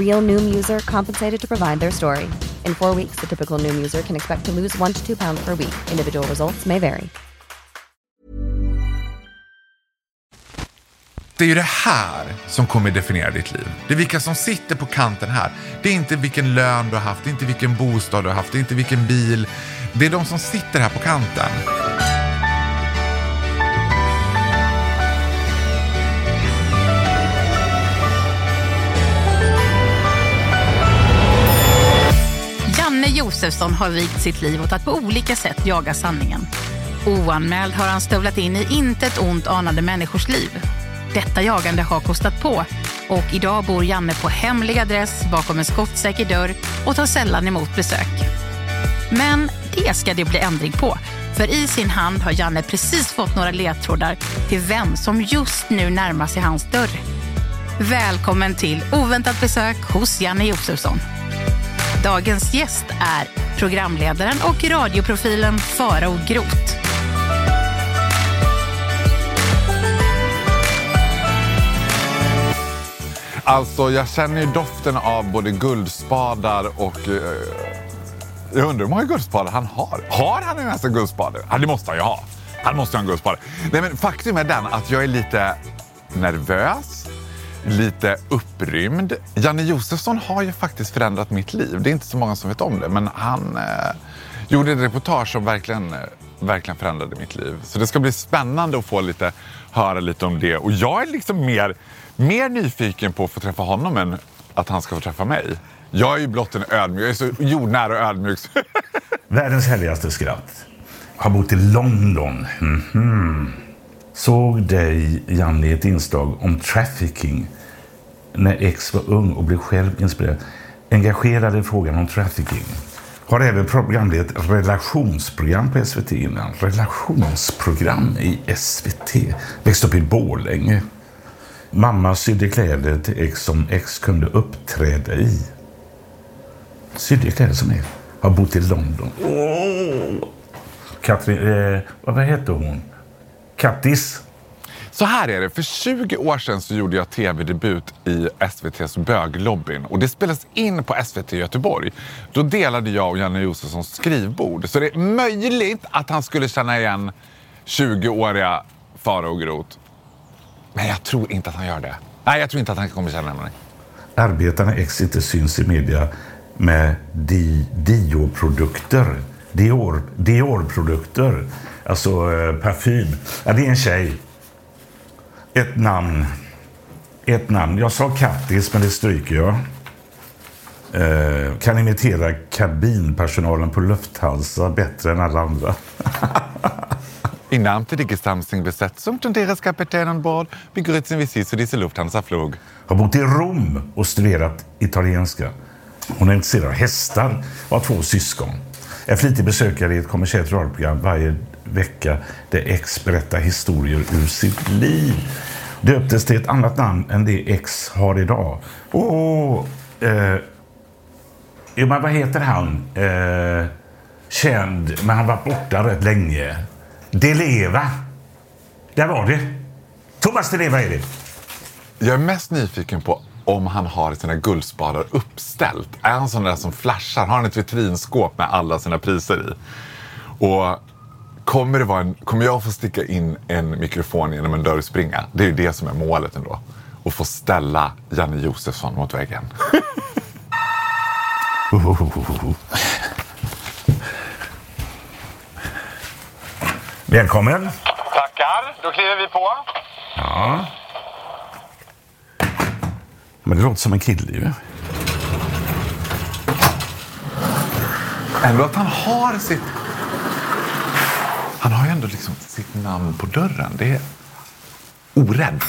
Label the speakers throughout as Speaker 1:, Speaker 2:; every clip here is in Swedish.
Speaker 1: Real Noom user compensated to provide their story. In four weeks, the typical Noom user can expect to lose one to two pounds per week. Individual results may vary.
Speaker 2: Det är ju det här som kommer definiera ditt liv. Det är vilka som sitter på kanten här. Det är inte vilken lön du har haft, det är inte vilken bostad du har haft, det är inte vilken bil. Det är de som sitter här på kanten.
Speaker 3: Janne Josefsson har vikt sitt liv åt att på olika sätt jaga sanningen. Oanmäld har han stövlat in i intet ont anande människors liv. Detta jagande har kostat på och idag bor Janne på hemlig adress bakom en skottsäker dörr och tar sällan emot besök. Men det ska det bli ändring på. För i sin hand har Janne precis fått några ledtrådar till vem som just nu närmar sig hans dörr. Välkommen till oväntat besök hos Janne Josefsson. Dagens gäst är programledaren och radioprofilen Farao Groth.
Speaker 2: Alltså, jag känner ju doften av både guldspadar och... Eh, jag undrar hur många guldspadar han har. Har han ens en guldspade? Ja, det måste han ju ha. Han måste ha en guldspade. Nej, men faktum är den att jag är lite nervös, lite upprymd. Janne Josefsson har ju faktiskt förändrat mitt liv. Det är inte så många som vet om det, men han eh, gjorde ett reportage som verkligen, eh, verkligen förändrade mitt liv. Så det ska bli spännande att få lite, höra lite om det. Och jag är liksom mer, mer nyfiken på att få träffa honom än att han ska få träffa mig. Jag är ju blott en ödmjuk, jag är så jordnära och ödmjuk.
Speaker 4: Världens härligaste skratt. Har bott i London. Mhm. Såg dig, Janne, i ett inslag om trafficking när ex var ung och blev själv inspirerad. Engagerad i frågan om trafficking. Har även programlett ett relationsprogram på SVT innan. Relationsprogram i SVT. Växte upp i Borlänge. Mamma sydde kläder till ex som ex kunde uppträda i. Sydde kläder som ex. Har bott i London. Åh! Katrin, eh, vad heter hon? Kattis.
Speaker 2: Så här är det, för 20 år sedan så gjorde jag tv-debut i SVTs böglobbyn och det spelas in på SVT Göteborg. Då delade jag och Janne Josefsson skrivbord. Så det är möjligt att han skulle känna igen 20-åriga Farao Groth. Men jag tror inte att han gör det. Nej, jag tror inte att han kommer känna mig.
Speaker 4: Arbetarna ex inte syns i media med di, Dio-produkter. Dior, Dior-produkter. Alltså eh, parfym. Ja, det är en tjej. Ett namn. Ett namn. Jag sa Kattis, men det stryker jag. Eh, kan imitera kabinpersonalen på Lufthansa bättre än alla andra.
Speaker 2: In Namen der gesamten Besetzung und deras Kapitän an Bord begrüßen wir Sie zu dieser Lufthansa-Flug.
Speaker 4: Har bott i Rom och studerat italienska. Hon är intresserad av hästar och har två syskon. Är flitig besökare i ett kommersiellt radioprogram varje vecka där X berättar historier ur sitt liv. Döptes till ett annat namn än det X har idag. Och, eh, Jo, men vad heter han? Eh, känd, men han var borta rätt länge. Deleva. Där var det. Thomas Deleva är det.
Speaker 2: Jag är mest nyfiken på om han har sina guldspadar uppställt. Är han sån där som flashar? Har han ett vitrinskåp med alla sina priser i? Och kommer, det vara en, kommer jag få sticka in en mikrofon genom en dörrspringa? Det är ju det som är målet ändå. Och få ställa Janne Josefsson mot väggen.
Speaker 4: Välkommen.
Speaker 2: Tackar, då kliver vi på.
Speaker 4: Ja. Men det låter som en kille ju.
Speaker 2: Ändå att han har sitt... Han har ju ändå liksom sitt namn på dörren. Det är orädd.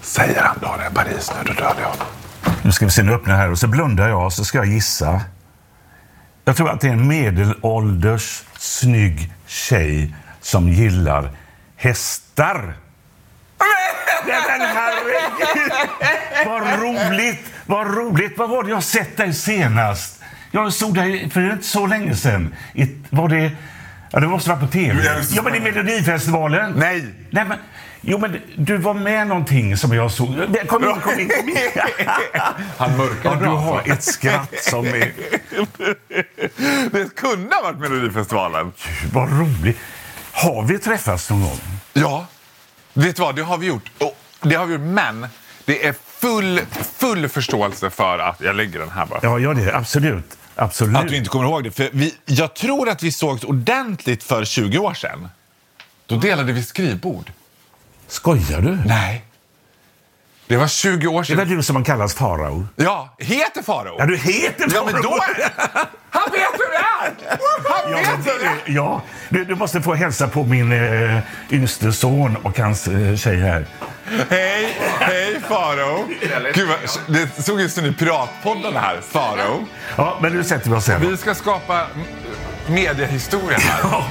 Speaker 2: Säger han då är Paris nu, då dödar jag.
Speaker 4: Nu ska vi se, nu öppnar här och så blundar jag så ska jag gissa. Jag tror att det är en medelålders snygg tjej som gillar hästar. Nej, men herregud! Vad roligt! Vad roligt! Vad var det jag sett dig senast? Jag såg dig för inte så länge sedan. I, var det... Ja, det måste vara på tv. Ja, men i Melodifestivalen.
Speaker 2: Nej!
Speaker 4: Nej, men... Jo, men du var med någonting som jag såg. Kom in, kom in, kom in.
Speaker 2: Han mörkar
Speaker 4: Ja, du har ett skratt som är...
Speaker 2: Det kunde ha varit Melodifestivalen.
Speaker 4: Vad roligt. Har vi träffats någon gång?
Speaker 2: Ja, vet du vad? Det har vi gjort. Och det har vi gjort, men det är full, full förståelse för att... Jag lägger den här bara.
Speaker 4: Ja, ja det absolut. Absolut.
Speaker 2: Att du inte kommer ihåg det. För vi, jag tror att vi sågs ordentligt för 20 år sedan. Då delade vi skrivbord.
Speaker 4: Skojar du?
Speaker 2: Nej. Det var 20 år
Speaker 4: Det är väl
Speaker 2: sedan.
Speaker 4: du som man kallas farao?
Speaker 2: Ja, heter Faro.
Speaker 4: Ja, du heter
Speaker 2: Ja,
Speaker 4: farao!
Speaker 2: men då är Han vet hur det är! Han
Speaker 4: Ja,
Speaker 2: vet hur det är!
Speaker 4: det, ja du, du måste få hälsa på min eh, yngste son och hans eh, tjej här.
Speaker 2: Hej, hej Faro. Gud, vad, det såg ut som i Piratpodden här, Faro.
Speaker 4: Ja, men nu sätter vi oss här.
Speaker 2: Vi ska skapa mediehistoria här.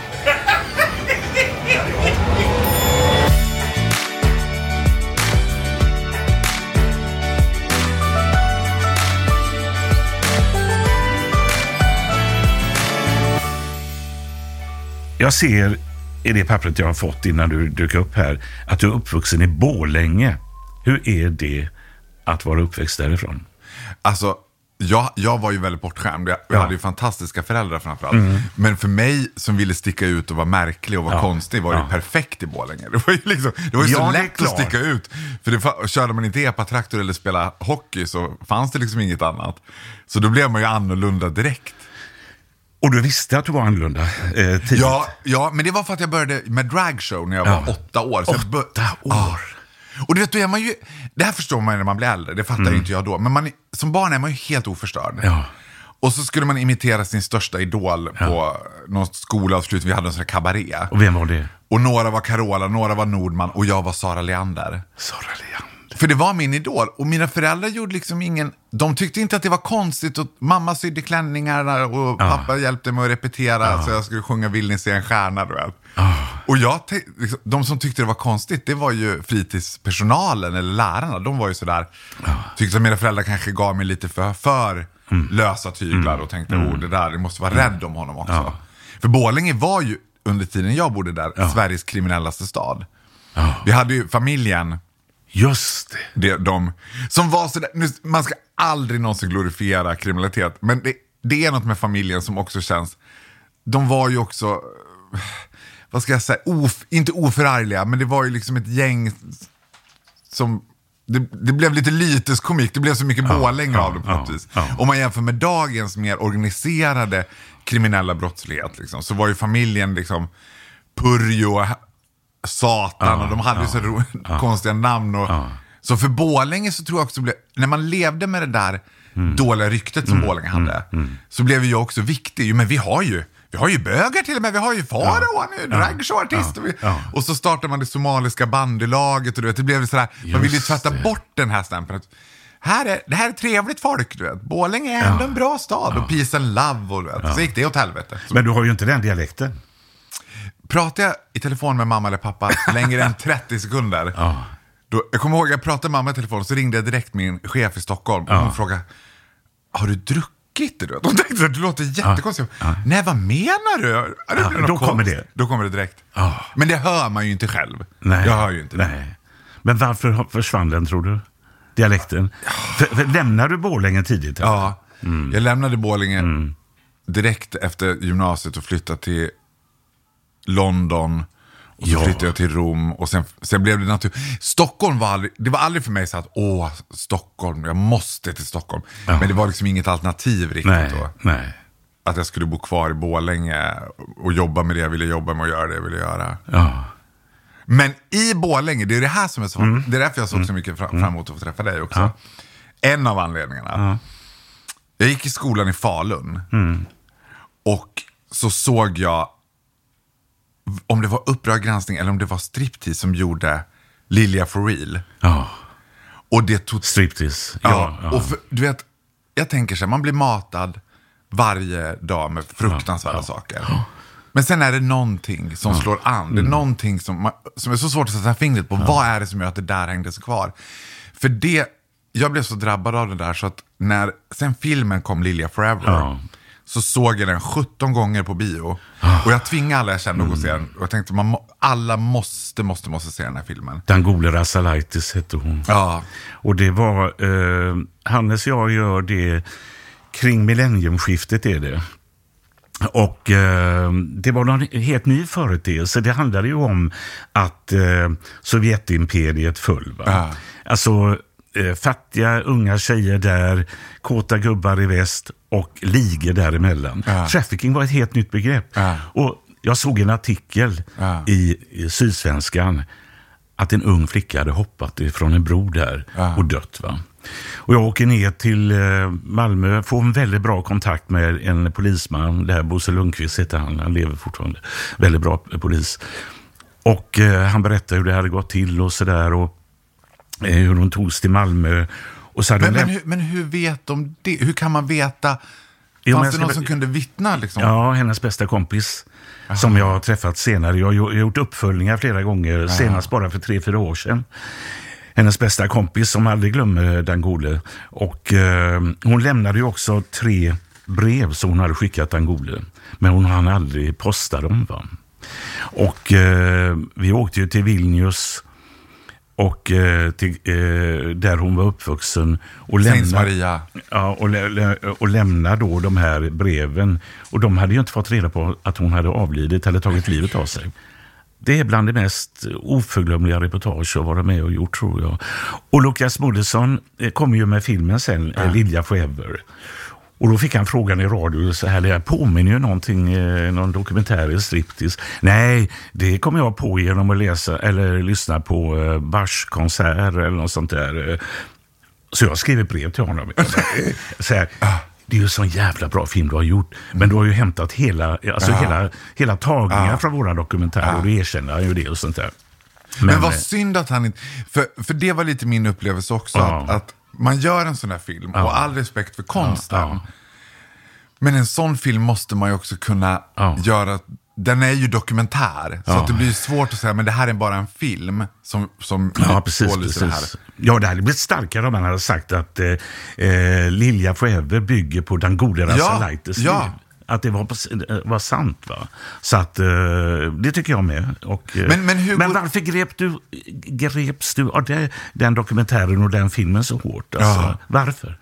Speaker 4: Jag ser i det pappret jag har fått innan du dök upp här att du är uppvuxen i Borlänge. Hur är det att vara uppväxt därifrån?
Speaker 2: Alltså, jag, jag var ju väldigt bortskämd. Jag,
Speaker 4: Ja. Mm.
Speaker 2: hade ju fantastiska föräldrar framförallt. Men för mig som ville sticka ut och vara märklig och vara
Speaker 4: Ja.
Speaker 2: konstig var det
Speaker 4: Ja.
Speaker 2: perfekt i Borlänge. Det var ju, liksom, det var ju så lätt att sticka ut. För det, körde man inte epatraktor eller spela hockey så fanns det liksom inget annat. Så då blev man ju annorlunda direkt.
Speaker 4: Och du visste att du var annorlunda eh, tidigt?
Speaker 2: Ja, ja, men det var för att jag började med dragshow när jag var
Speaker 4: Ja.
Speaker 2: åtta år. Så
Speaker 4: Åtta år.
Speaker 2: Ja. Och du vet, då är man ju, det här förstår man ju när man blir äldre, det fattar ju inte jag då. Men man, som barn är man ju helt oförstörd.
Speaker 4: Mm. Ja.
Speaker 2: Och så skulle man imitera sin största idol på någon skolavslutning, vi hade en sån här kabaré.
Speaker 4: Och vem var det?
Speaker 2: Och några var Carola, några var Nordman och jag var Sara Leander.
Speaker 4: Sara Leander.
Speaker 2: För det var min idol. Och mina föräldrar gjorde liksom ingen... De tyckte inte att det var konstigt. Och mamma sydde klänningarna och pappa hjälpte mig att repetera så jag skulle sjunga Vill ni se en stjärna? Du vet. Och jag, liksom, de som tyckte det var konstigt, det var ju fritidspersonalen eller lärarna. De var ju sådär, tyckte att mina föräldrar kanske gav mig lite för, för lösa tyglar och tänkte, oh det där, jag måste vara rädd om honom också. För Borlänge var ju, under tiden jag bodde där, Sveriges kriminellaste stad. Vi hade ju familjen,
Speaker 4: Just det.
Speaker 2: det, de som var sådär, nu, man ska aldrig någonsin glorifiera kriminalitet, men det, det är något med familjen som också känns, de var ju också, vad ska jag säga, of, inte oförargliga, men det var ju liksom ett gäng som, det, det blev lite lyteskomik, det blev så mycket Borlänge av det på något
Speaker 4: ja,
Speaker 2: vis.
Speaker 4: ja.
Speaker 2: Om man jämför med dagens mer organiserade kriminella brottslighet, liksom, så var ju familjen liksom Purjo, Satan och de hade ju så ro, konstiga namn. Och, Så för Borlänge så tror jag också, blev, när man levde med det där dåliga ryktet som Borlänge hade, så blev ju jag också viktig. Jo, men vi har ju vi har ju bögar till och med, vi har ju Farao, han är ju dragshowartist. Och, vi- och så startar man det somaliska bandylaget och du vet, det blev sådär, man ville ju
Speaker 4: Just
Speaker 2: tvätta
Speaker 4: det.
Speaker 2: bort den här stämpeln. Här är, det här är trevligt folk, du vet. Borlänge är ändå en bra stad och peace and love och du vet. Så gick det åt helvete. Så
Speaker 4: Men du har ju inte den dialekten.
Speaker 2: Pratar jag i telefon med mamma eller pappa längre än 30 sekunder, Då, jag kommer ihåg, jag pratade med mamma i telefon, så ringde jag direkt min chef i Stockholm och hon frågade, har du druckit? Du? Hon tänkte att det låter jättekonstigt. Nej, vad menar du? Är det
Speaker 4: Ja,
Speaker 2: något
Speaker 4: då kommer
Speaker 2: konstigt?
Speaker 4: det.
Speaker 2: Då kommer det direkt.
Speaker 4: Ja.
Speaker 2: Men det hör man ju inte själv.
Speaker 4: Nej.
Speaker 2: Jag hör ju inte det.
Speaker 4: Nej. Men varför har- försvann den tror du? Dialekten? För, för, lämnar du Borlänge tidigt?
Speaker 2: Ja,
Speaker 4: Mm.
Speaker 2: jag lämnade Borlänge direkt efter gymnasiet och flyttade till London. Och så
Speaker 4: Ja.
Speaker 2: flyttade jag till Rom och sen, sen blev det naturligt. Stockholm var aldrig, det var aldrig för mig så att åh, Stockholm, jag måste till Stockholm. Men det var liksom inget alternativ riktigt
Speaker 4: Nej,
Speaker 2: då.
Speaker 4: nej.
Speaker 2: Att jag skulle bo kvar i Borlänge och jobba med det jag ville jobba med och göra det jag ville göra.
Speaker 4: Ja.
Speaker 2: Men i Borlänge, det är det här som är så
Speaker 4: Mm.
Speaker 2: Det är därför jag såg så mycket fram, fram emot att få träffa dig också. En av anledningarna. Jag gick i skolan i Falun.
Speaker 4: Mm.
Speaker 2: Och så såg jag, om det var Uppdrag granskning eller om det var Striptease som gjorde Lilja for real.
Speaker 4: ja.
Speaker 2: Och det tog...
Speaker 4: Striptease.
Speaker 2: Ja,
Speaker 4: Ja, ja.
Speaker 2: och för, du vet, jag tänker så här, man blir matad varje dag med fruktansvärda saker. Men sen är det någonting som slår an.
Speaker 4: Mm.
Speaker 2: Det är någonting som, man, som är så svårt att sätta fingret på. Vad är det som gör att det där hängde sig kvar? För det, jag blev så drabbad av det där så att när sen filmen kom Lilja Forever
Speaker 4: Ja.
Speaker 2: Så såg jag den 17 gånger på bio. Och jag tvingade alla jag kände att gå och se den. Och jag tänkte, man, må- alla måste, måste, måste se den här filmen.
Speaker 4: Dangole Rasalaitis hette hon.
Speaker 2: Ja,
Speaker 4: Och det var, eh, Hannes och jag gör det kring millenniumskiftet är det. Och eh, det var någon helt ny företeelse. Det handlade ju om att eh, Sovjetimperiet föll. Va?
Speaker 2: Ja.
Speaker 4: Alltså fattiga unga tjejer där, kåta gubbar i väst och ligor däremellan.
Speaker 2: Ja.
Speaker 4: Trafficking var ett helt nytt begrepp.
Speaker 2: Ja.
Speaker 4: Och jag såg en artikel
Speaker 2: Ja.
Speaker 4: i, i Sydsvenskan att en ung flicka hade hoppat ifrån en bro där
Speaker 2: Ja.
Speaker 4: och dött. Va? Och jag åker ner till eh, Malmö, får en väldigt bra kontakt med en polisman. Det här Bosse Lundqvist heter han, han lever fortfarande. Väldigt bra polis. Och eh, han berättade hur det hade gått till och sådär. Eh, hur hon togs till Malmö. Och så
Speaker 2: Men, men, hur, men hur vet de det? Hur kan man veta?
Speaker 4: Jo,
Speaker 2: Fanns det någon som kunde vittna? Liksom?
Speaker 4: Ja, hennes bästa kompis. Som jag har träffat senare. Jag har gjort uppföljningar flera gånger, senast bara för tre, fyra år sedan. Hennes bästa kompis som aldrig glömmer Dangole. Och eh, hon lämnade ju också tre brev som hon hade skickat Dangole. Men hon hann aldrig posta dem. Va? Och eh, vi åkte ju till Vilnius och eh, till, eh, där hon var uppvuxen. Och lämnade-
Speaker 2: Maria.
Speaker 4: Ja, och, lä- lä- och lämna då de här breven. Och de hade ju inte fått reda på att hon hade avlidit eller tagit livet av sig. Det är bland det mest oförglömliga reportage jag varit med och gjort tror jag. Och Lukas Moodysson eh, kom ju med filmen sen, ja. Lilja Forever. Och då fick han frågan i radio, så här, det påminner ju någonting, eh, någon dokumentär i striptease. Nej, det kom jag på genom att läsa eller lyssna på eh, Bachs konsert eller något sånt där. eh, så jag skrev ett brev till honom. Så här, det är ju en sån jävla bra film du har gjort. Men du har ju hämtat hela, alltså hela, hela tagningar från våra dokumentärer. Och du erkänner ju det och sånt där.
Speaker 2: Men, vad
Speaker 4: eh,
Speaker 2: synd att han inte... För, för det var lite min upplevelse också.
Speaker 4: Ja.
Speaker 2: Att, att man gör en sån här film, och all respekt för konsten.
Speaker 4: ja.
Speaker 2: Men en sån film måste man ju också kunna
Speaker 4: Ja.
Speaker 2: göra... Den är ju dokumentär, så det blir svårt att säga men det här är bara en film som, som
Speaker 4: Ja, precis.
Speaker 2: pålyser det här.
Speaker 4: precis. Ja, det hade blivit starkare om man hade sagt att eh, eh, Lilja Forever bygger på Dangole Rasalaitis
Speaker 2: ja.
Speaker 4: liv. Att det var, eh, var sant. Va? Så att, eh, det tycker jag med. Och, eh,
Speaker 2: Men- men hur går-
Speaker 4: varför grep du, greps du av det, den dokumentären och den filmen så hårt? Alltså,
Speaker 2: Ja.
Speaker 4: Varför?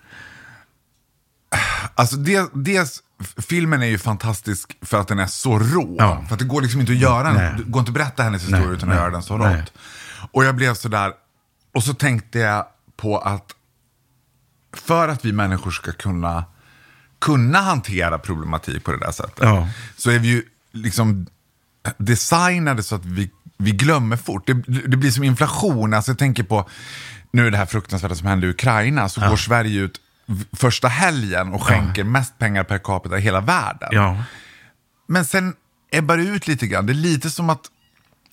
Speaker 2: Alltså dels, f- filmen är ju fantastisk för att den är så rå.
Speaker 4: Ja.
Speaker 2: För att det går liksom inte att göra en,
Speaker 4: Nej.
Speaker 2: det går inte att berätta hennes historia
Speaker 4: Nej,
Speaker 2: utan att
Speaker 4: nej,
Speaker 2: göra den så
Speaker 4: nej.
Speaker 2: rått. Och jag blev sådär, och så tänkte jag på att för att vi människor ska kunna, kunna hantera problematik på det där sättet.
Speaker 4: Ja.
Speaker 2: Så är vi ju liksom designade så att vi, vi glömmer fort. Det, det blir som inflation. Alltså jag tänker på, nu är det här fruktansvärda som hände i Ukraina, så går Sverige ut första helgen och skänker mest pengar per capita i hela världen.
Speaker 4: Ja,
Speaker 2: Men sen ebbar det ut lite grann. Det är lite som att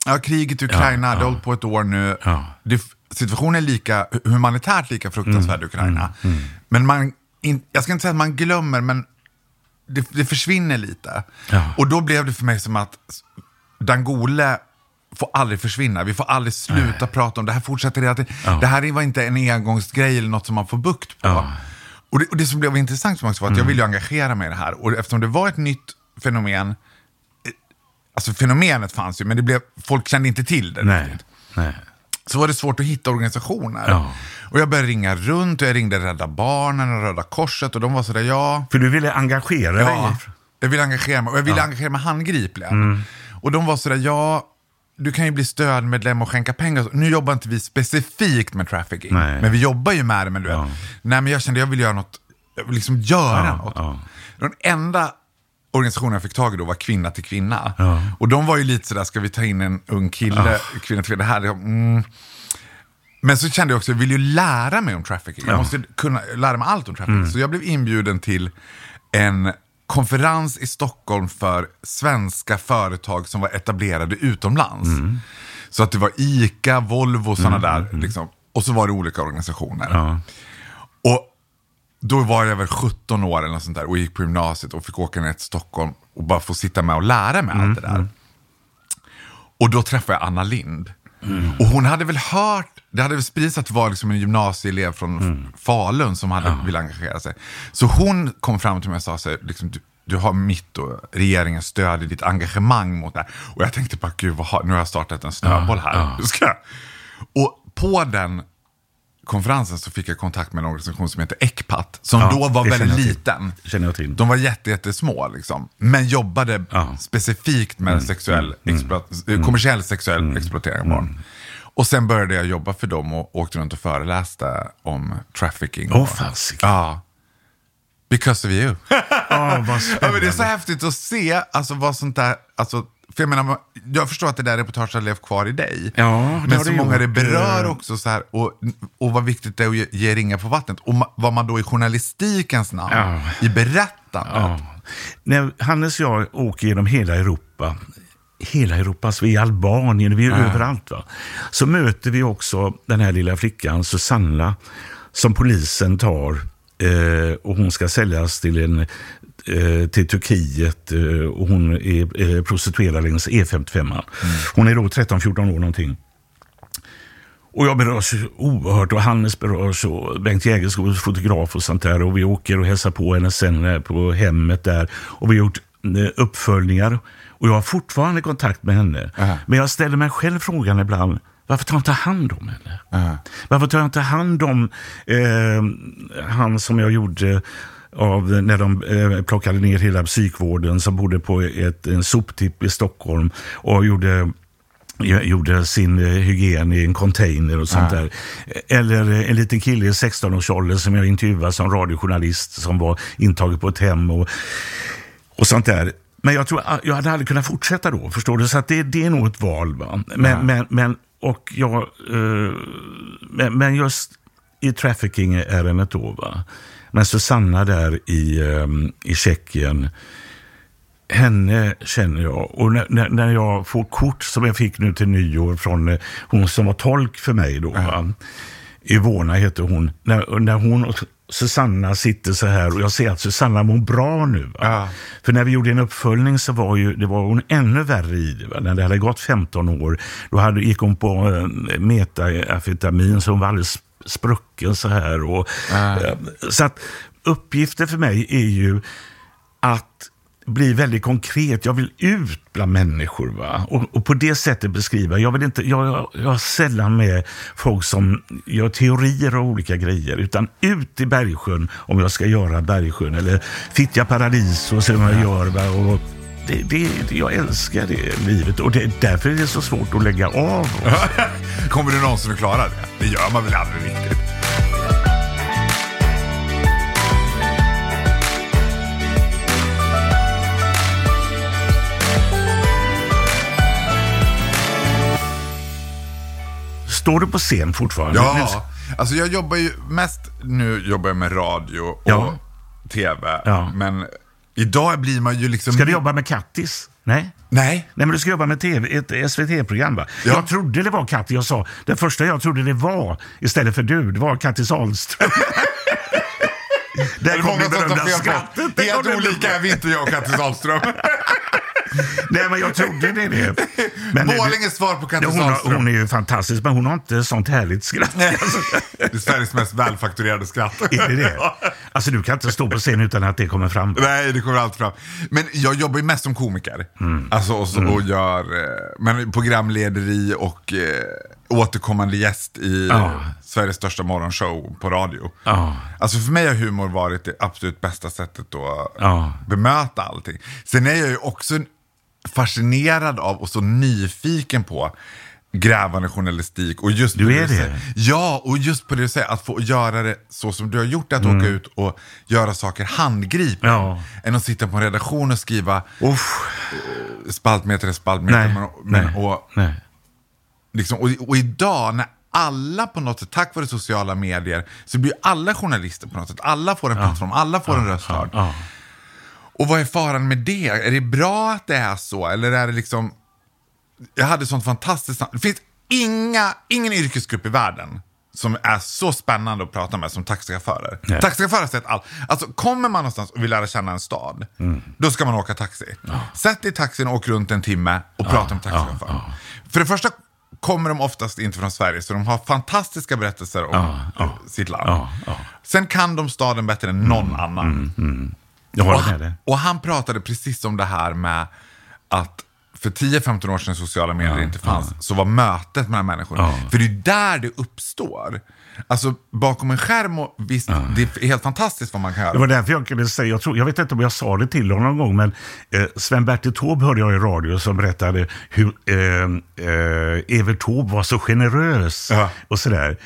Speaker 2: ja, kriget i Ukraina, det har hållit på ett år nu.
Speaker 4: Ja.
Speaker 2: Det, situationen är lika, humanitärt lika fruktansvärd i Ukraina. Men man, in, jag ska inte säga att man glömmer, men det, det försvinner lite.
Speaker 4: Ja.
Speaker 2: Och då blev det för mig som att Dangole får aldrig försvinna. Vi får aldrig sluta prata om det. här fortsätter hela tiden. Det här var inte en engångsgrej eller något som man får bukt på. Och, det, och det som blev intressant också var att jag
Speaker 4: Mm.
Speaker 2: ville ju engagera mig i det här. Och eftersom det var ett nytt fenomen, eh, alltså fenomenet fanns ju, men det blev, folk kände inte till det.
Speaker 4: Nej. Nej.
Speaker 2: Så var det svårt att hitta organisationer.
Speaker 4: Ja.
Speaker 2: Och jag började ringa runt och jag ringde Rädda Barnen och Röda Korset och de var sådär, ja,
Speaker 4: För du ville engagera
Speaker 2: Ja,
Speaker 4: dig?
Speaker 2: jag ville engagera mig och jag ville engagera mig handgripligen. Och de var sådär, ja, du kan ju bli stödmedlem och skänka pengar. Nu jobbar inte vi specifikt med trafficking,
Speaker 4: Nej.
Speaker 2: men vi jobbar ju med det. Men du vet, nej men jag kände jag vill göra något, liksom göra
Speaker 4: Ja,
Speaker 2: något.
Speaker 4: ja.
Speaker 2: Den enda organisationen fick tag i då var Kvinna till Kvinna. Och de var ju lite sådär, ska vi ta in en ung kille, Kvinna till Kvinna, det här, det, mm. Men så kände jag också, jag vill ju lära mig om trafficking. Jag måste kunna lära mig allt om trafficking. Så jag blev inbjuden till en konferens i Stockholm för svenska företag som var etablerade utomlands. Så att det var ICA, Volvo och sådana där. Liksom. Och så var det olika organisationer. Och då var jag väl 17 år eller något sånt där och gick på gymnasiet och fick åka ner till Stockholm och bara få sitta med och lära mig allt det där. Och då träffade jag Anna Lind. Och hon hade väl hört, det hade väl spridits att det var liksom en gymnasieelev från Falun som hade velat engagera sig. Så hon kom fram till mig och sa så här, liksom, du, du har mitt och regeringens stöd i ditt engagemang mot det här. Och jag tänkte bara, gud, vad har, nu har jag startat en snöboll här. Ska jag? Och på den konferensen så fick jag kontakt med en organisation som heter ECPAT, som
Speaker 4: Ja,
Speaker 2: då var väldigt liten.
Speaker 4: Känner jag till.
Speaker 2: De var jätte, jättesmå, liksom, men jobbade
Speaker 4: Ja. Mm.
Speaker 2: specifikt med sexuell explo- eh, kommersiell sexuell exploatering av barn. Och sen började jag jobba för dem och åkte runt och föreläste om trafficking.
Speaker 4: Åh,
Speaker 2: och-
Speaker 4: fasiken.
Speaker 2: Ja. Because of you.
Speaker 4: Ja, vad
Speaker 2: Ja, men det är så häftigt att se alltså, vad sånt där, alltså, för jag menar, jag förstår att det där reportaget har levt kvar i dig.
Speaker 4: Ja,
Speaker 2: men så många
Speaker 4: gjort.
Speaker 2: det berör också så här, och, och vad viktigt det är att ge, ge ringar på vattnet. Och ma, vad man då i journalistikens namn,
Speaker 4: Ja.
Speaker 2: i berättandet.
Speaker 4: Ja. När Hannes och jag åker genom hela Europa, hela Europa, så vi är i Albanien, vi är överallt. Va? Så möter vi också den här lilla flickan, Susanna, som polisen tar eh, och hon ska säljas till, en, till Turkiet eh, och hon är eh, prostituerad längs E55. Hon är då 13-14 år någonting. Och jag berörs oerhört och Hannes berörs och Bengt Jägerskog fotograf och sånt där. Och vi åker och hälsar på henne sen eh, på hemmet där. Och vi har gjort eh, uppföljningar. Och jag har fortfarande kontakt med henne. Men jag ställer mig själv frågan ibland, varför tar jag inte hand om henne? Varför tar jag inte hand om eh, han som jag gjorde av när de eh, plockade ner hela psykvården som bodde på ett, en soptipp i Stockholm och gjorde gjorde sin eh, hygien i en container och sånt där. Eller eh, en liten kille i 16-årsåldern som jag intervjuade som radiojournalist som var intagen på ett hem och, och sånt där. Men jag tror jag hade aldrig kunnat fortsätta då, förstår du? Så det, det är nog ett val. Va? Men, men, men, och jag, eh, men, men just i trafficking-ärendet då, va? Men Susanna där i, eh, i Tjeckien, henne känner jag. Och när, när, jag får kort som jag fick nu till nyår från eh, hon som var tolk för mig då. va? Ivona heter hon. När, när hon och Susanna sitter så här och jag ser att Susanna mår bra nu.
Speaker 2: Ja.
Speaker 4: För när vi gjorde en uppföljning så var, ju, det var hon ännu värre i det. Va? När det hade gått 15 år, då hade, gick hon på eh, metafetamin så hon var alldeles sprucken så här. Och, eh, så att uppgiften för mig är ju att bli väldigt konkret. Jag vill ut bland människor. Va? Och, och på det sättet beskriva. Jag, vill inte, jag, jag, jag har sällan med folk som gör teorier och olika grejer. Utan ut i Bergsjön om jag ska göra Bergsjön. Eller Fittja Paradiso som jag gör. Va? Och det, det, jag älskar det livet och det, därför är det så svårt att lägga av.
Speaker 2: Kommer du någonsin att klara det? Det gör man väl aldrig riktigt?
Speaker 4: Står du på scen fortfarande?
Speaker 2: Ja, alltså jag jobbar ju mest, nu jobbar jag med radio och
Speaker 4: Ja.
Speaker 2: tv.
Speaker 4: Ja.
Speaker 2: Men idag blir man ju liksom...
Speaker 4: Ska du jobba med Kattis? Nej?
Speaker 2: Nej.
Speaker 4: Nej, men du ska jobba med TV, ett SVT-program va?
Speaker 2: Ja.
Speaker 4: Jag trodde det var Kattis, jag sa. Det första jag trodde det var, istället för du, det var Kattis Ahlström. Där
Speaker 2: Det är
Speaker 4: kom det berömda skrattet.
Speaker 2: Helt olika är vi inte, jag och Kattis Ahlström.
Speaker 4: Nej, men jag trodde det. det. Men,
Speaker 2: Borlänges svar på Katte
Speaker 4: hon, har- hon är ju fantastisk, men hon har inte sånt härligt skratt. Alltså,
Speaker 2: Det är Sveriges mest välfakturerade skratt.
Speaker 4: är det det? Alltså, du kan inte stå på scen utan att det kommer fram.
Speaker 2: Nej, det kommer alltid fram. Men jag jobbar ju mest som komiker.
Speaker 4: Mm.
Speaker 2: Alltså, och, så, och gör eh, men programlederi och eh, återkommande gäst i eh, Sveriges största morgonshow på radio.
Speaker 4: Ja.
Speaker 2: Alltså för mig har humor varit det absolut bästa sättet att
Speaker 4: Ja.
Speaker 2: bemöta allting. Sen är jag ju också fascinerad av och så nyfiken på grävande journalistik. Och just
Speaker 4: Du är det?
Speaker 2: säger. Ja, och just på det du säger, att få göra det så som du har gjort, att åka ut och göra saker handgripligt.
Speaker 4: Mm. Ja.
Speaker 2: Än att sitta på en redaktion och skriva
Speaker 4: Uff.
Speaker 2: spaltmeter är spaltmeter.
Speaker 4: Nej.
Speaker 2: Men, men,
Speaker 4: Nej.
Speaker 2: Och,
Speaker 4: Nej.
Speaker 2: liksom, och, och idag när alla på något sätt, tack vare sociala medier, så blir alla journalister på något sätt. Alla får en plattform, alla får en röst.
Speaker 4: Ja.
Speaker 2: Och vad är faran med det? Är det bra att det är så? Eller är det liksom... Jag hade sånt fantastiskt... Det finns inga, ingen yrkesgrupp i världen som är så spännande att prata med som taxichaufförer.
Speaker 4: Nej.
Speaker 2: Taxichaufförer har sett allt. Alltså, kommer man någonstans och vill lära känna en stad,
Speaker 4: Mm.
Speaker 2: då ska man åka taxi. Sätt dig i taxin och åk runt en timme och prata med taxichauffören. För det första kommer de oftast inte från Sverige, så de har fantastiska berättelser om sitt land.
Speaker 4: Ja, ja.
Speaker 2: Sen kan de staden bättre än någon annan.
Speaker 4: Jag
Speaker 2: Och,
Speaker 4: håller med dig.
Speaker 2: och han pratade precis om det här med att för 10-15 år sedan sociala medier inte fanns, så var mötet mellan människor.
Speaker 4: Ja.
Speaker 2: För det är där det uppstår. Alltså bakom en skärm, och visst, det är helt fantastiskt vad man kan
Speaker 4: Det
Speaker 2: göra.
Speaker 4: var därför jag kunde säga, jag, tror, jag vet inte om jag sa det till honom någon gång, men eh, Sven-Bertil Taube hörde jag i radio som berättade hur eh, eh, Evert Taube var så generös
Speaker 2: Ja.
Speaker 4: och sådär.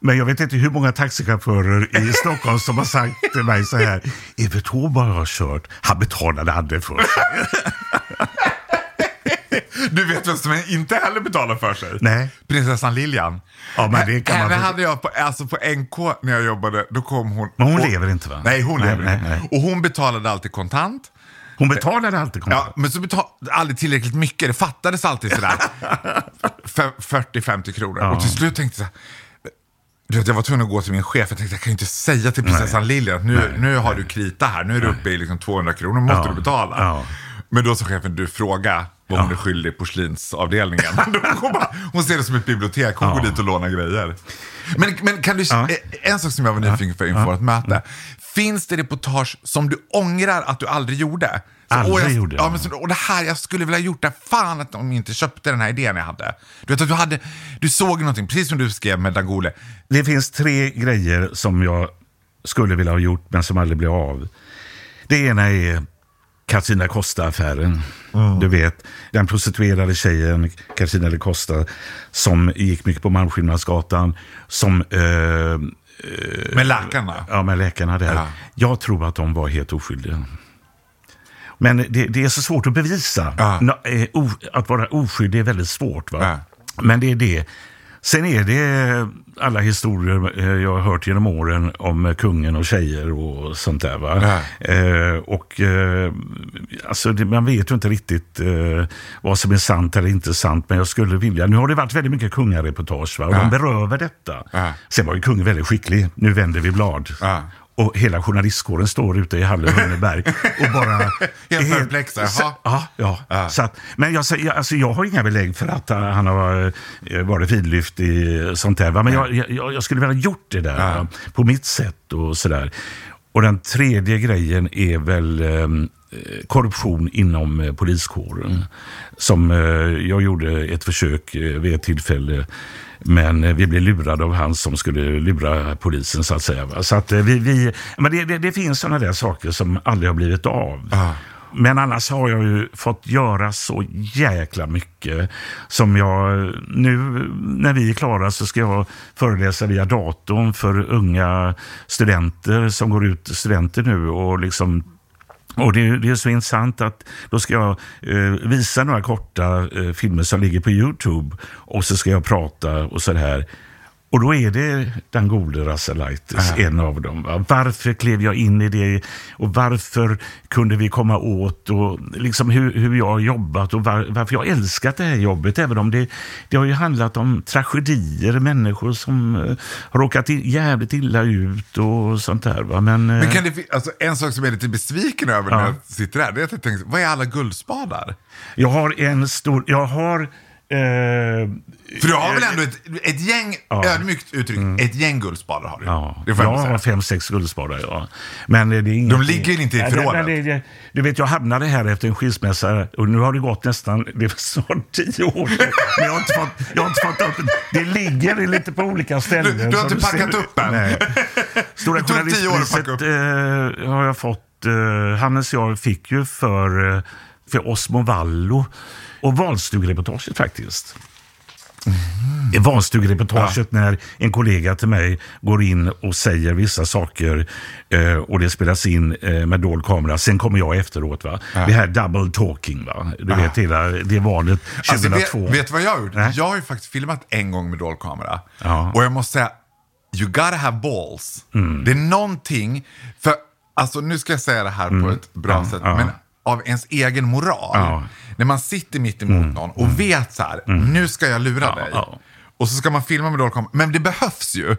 Speaker 4: Men jag vet inte hur många taxichaufförer i Stockholm som har sagt till mig så här, Evert Taube har kört, han betalade aldrig för sig.
Speaker 2: Du vet vem som inte heller betalar för sig?
Speaker 4: Nej.
Speaker 2: Prinsessan Lilian.
Speaker 4: Ja, men det kan man
Speaker 2: Henne hade jag på, alltså på NK när jag jobbade, då kom hon.
Speaker 4: Men hon
Speaker 2: och,
Speaker 4: lever inte va?
Speaker 2: Nej, hon
Speaker 4: Nej,
Speaker 2: lever
Speaker 4: nej,
Speaker 2: inte.
Speaker 4: nej.
Speaker 2: Och hon betalade alltid kontant.
Speaker 4: Hon betalade alltid kontant.
Speaker 2: Ja, men så betalade aldrig tillräckligt mycket. Det fattades alltid sådär F- 40-50 kronor. Och till slut tänkte jag så här, du vet, jag var tvungen att gå till min chef. Jag tänkte jag kan ju inte säga till prinsessan Lilian att nu, nu har du krita här. Nu är du uppe i liksom 200 kronor. måste
Speaker 4: Ja,
Speaker 2: du betala.
Speaker 4: ja.
Speaker 2: Men då sa chefen, du fråga vad hon är skyldig porslinsavdelningen. hon, bara, hon ser det som ett bibliotek. Hon går dit och lånar grejer. Men, men kan du,
Speaker 4: Ja.
Speaker 2: eh, en sak som jag var nyfiken för inför ett möte. Finns det reportage som du ångrar att du aldrig gjorde?
Speaker 4: Aldrig
Speaker 2: jag,
Speaker 4: gjorde.
Speaker 2: Ja, men så, och det här, jag skulle vilja gjort det. Fan att de inte köpte den här idén jag hade. Du vet att du hade, du såg någonting, precis som du skrev med Dagole.
Speaker 4: Det finns tre grejer som jag skulle vilja ha gjort men som aldrig blev av. Det ena är Katarina Costa-affären. Du vet, den prostituerade tjejen Katarina de Costa som gick mycket på Malmskillnadsgatan. Som, eh,
Speaker 2: Med läkarna.
Speaker 4: ja, med läkarna där.
Speaker 2: Ja.
Speaker 4: Jag tror att de var helt oskyldiga. Men det, det är så svårt att bevisa.
Speaker 2: Ja.
Speaker 4: Eh, att vara oskyldig är väldigt svårt. Va?
Speaker 2: Ja.
Speaker 4: Men det är det. Sen är det alla historier eh, jag har hört genom åren om eh, kungen och tjejer och sånt där. Va? Eh, och eh, alltså det, Man vet ju inte riktigt eh, vad som är sant eller inte sant, men jag skulle vilja. Nu har det varit väldigt mycket kungareportage va? och
Speaker 2: Ja.
Speaker 4: de berövar detta.
Speaker 2: Ja.
Speaker 4: Sen var ju kungen väldigt skicklig. Nu vänder vi blad.
Speaker 2: Ja.
Speaker 4: Och hela journalistkåren står ute i hallen i Hunneberg och bara...
Speaker 2: Helt perplexa, jaha.
Speaker 4: Ja, ja.
Speaker 2: Ja.
Speaker 4: Så att, men jag, alltså, jag har inga belägg för att han har eh, varit vidlyft i sånt där. Va? Men jag, jag, jag skulle vilja ha gjort det där
Speaker 2: Ja.
Speaker 4: på mitt sätt och sådär. Och den tredje grejen är väl eh, korruption inom eh, poliskåren. Som jag gjorde ett försök vid ett tillfälle. Men eh, vi blev lurade av han som skulle lura polisen så att säga. Så att eh, vi, vi, men det, det, det finns sådana där saker som aldrig har blivit av.
Speaker 2: Ja.
Speaker 4: Men annars har jag ju fått göra så jäkla mycket som jag... Nu när vi är klara så ska jag föreläsa via datorn för unga studenter som går ut, studenter nu och liksom och det, det är så intressant att då ska jag eh, visa några korta eh, filmer som ligger på Youtube och så ska jag prata och så här. Och då är det den gode Rasselaitis, en av dem. Va? Varför klev jag in i det och varför kunde vi komma åt och liksom hur, hur jag har jobbat och var, varför jag älskat det här jobbet. Även om det, det har ju handlat om tragedier, människor som eh, har råkat i, jävligt illa ut och sånt där. Va? Men, eh,
Speaker 2: Men kan det, alltså, en sak som jag är lite besviken över när
Speaker 4: Ja.
Speaker 2: jag sitter här, det är att jag tänker, vad är alla guldspadar?
Speaker 4: jag har en stor... Jag har... Eh,
Speaker 2: För du har väl ändå ett, ett gäng,
Speaker 4: Ja.
Speaker 2: ödmjukt uttryck, ett gäng guldspadar har du.
Speaker 4: Ja,
Speaker 2: det får jag
Speaker 4: jag
Speaker 2: säga.
Speaker 4: har fem, sex guldspadar. Ja. Men det är inget,
Speaker 2: De ligger ju inte i
Speaker 4: Nej, det-
Speaker 2: förrådet.
Speaker 4: men det- det- Du vet, jag hamnade här efter en skilsmässa och nu har det gått nästan, det är snart tio år sedan. Men jag har inte fått, jag har inte fått upp det. Det ligger lite på olika ställen.
Speaker 2: Du- du har
Speaker 4: som
Speaker 2: inte packat
Speaker 4: ser.
Speaker 2: upp än?
Speaker 4: Nej. Stora
Speaker 2: Det tog tio år att
Speaker 4: journalistpriset
Speaker 2: packa
Speaker 4: eh, har jag fått. Eh, Hannes och jag fick ju för, eh, för Osmo Vallo och valstugereportaget faktiskt. Mm. Valstugereportaget när en kollega till mig går in och säger vissa saker eh, och det spelas in eh, med dold kamera. Sen kommer jag efteråt. Va? Det här double talking. Va? Du vet hela det valet 2002.
Speaker 2: Alltså, vet, vet du vad jag har gjort? Jag har ju faktiskt filmat en gång med dold kamera.
Speaker 4: Ja.
Speaker 2: Och jag måste säga, you gotta have balls.
Speaker 4: Mm.
Speaker 2: Det är någonting, för alltså nu ska jag säga det här på ett bra
Speaker 4: Mm. Ja,
Speaker 2: sätt,
Speaker 4: ja.
Speaker 2: men av ens egen moral.
Speaker 4: Ja. Mm.
Speaker 2: När man sitter mitt emot någon och vet så här, nu ska jag lura
Speaker 4: Ja,
Speaker 2: dig.
Speaker 4: ja.
Speaker 2: Och så ska man filma med dold kamera, men det behövs ju.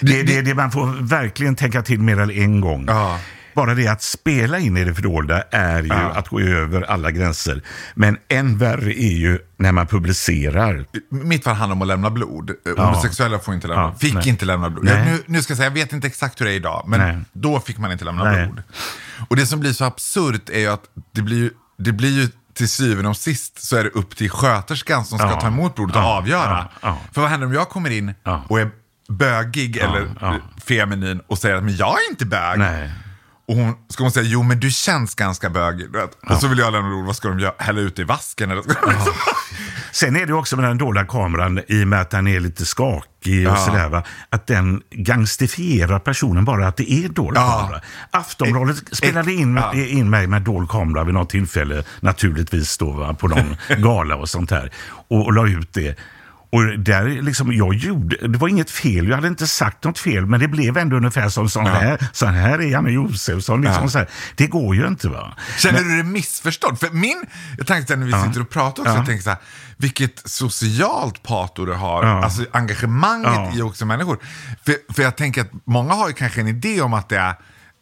Speaker 4: Det, det, det, man får verkligen tänka till mer än en gång.
Speaker 2: Ja.
Speaker 4: Bara det att spela in i det fördolda är ju att gå över alla gränser. Men än värre är ju när man publicerar.
Speaker 2: Mitt fall handlar om att lämna blod. Eh,
Speaker 4: Ja.
Speaker 2: Homosexuella får inte lämna
Speaker 4: Ja.
Speaker 2: Fick
Speaker 4: nej.
Speaker 2: inte lämna blod. Jag, nu, nu ska jag säga, jag vet inte exakt hur det är idag, men
Speaker 4: Nej.
Speaker 2: då fick man inte lämna
Speaker 4: Nej.
Speaker 2: blod. Och det som blir så absurt är ju att det blir det blir ju till syvende och sist så är det upp till sköterskan som ska
Speaker 4: Ja.
Speaker 2: ta emot blodet och
Speaker 4: Ja.
Speaker 2: avgöra.
Speaker 4: Ja.
Speaker 2: För vad händer om jag kommer in och är bögig eller feminin och säger att men jag är inte bög.
Speaker 4: Nej.
Speaker 2: Och hon, ska hon säga, jo men du känns ganska bögig. vet. Och så vill jag lämna blod, vad ska de göra? Hälla ut i vasken? Eller? de liksom-
Speaker 4: Sen är det också med den dolda kameran, i och med att den är lite skakig och
Speaker 2: Ja.
Speaker 4: sådär, va? att den gangstifierar personen bara att det är dold
Speaker 2: Ja.
Speaker 4: kamera. Aftonbladet spelade in,
Speaker 2: ja.
Speaker 4: in mig med dold kamera vid något tillfälle, naturligtvis då, va? på någon gala och sånt här, och, och la ut det. Och där liksom, jag gjorde, det var inget fel, jag hade inte sagt något fel, men det blev ändå ungefär som sån här, så här är Janne Josefsson. Liksom
Speaker 2: Ja.
Speaker 4: så här. Det går ju inte. va.
Speaker 2: Känner du dig missförstådd? För min, jag tänkte när vi sitter och pratar också,
Speaker 4: Ja.
Speaker 2: jag tänker så här, vilket socialt pato du har,
Speaker 4: Ja.
Speaker 2: alltså engagemanget
Speaker 4: Ja.
Speaker 2: i också människor. För, för jag tänker att många har ju kanske en idé om att det är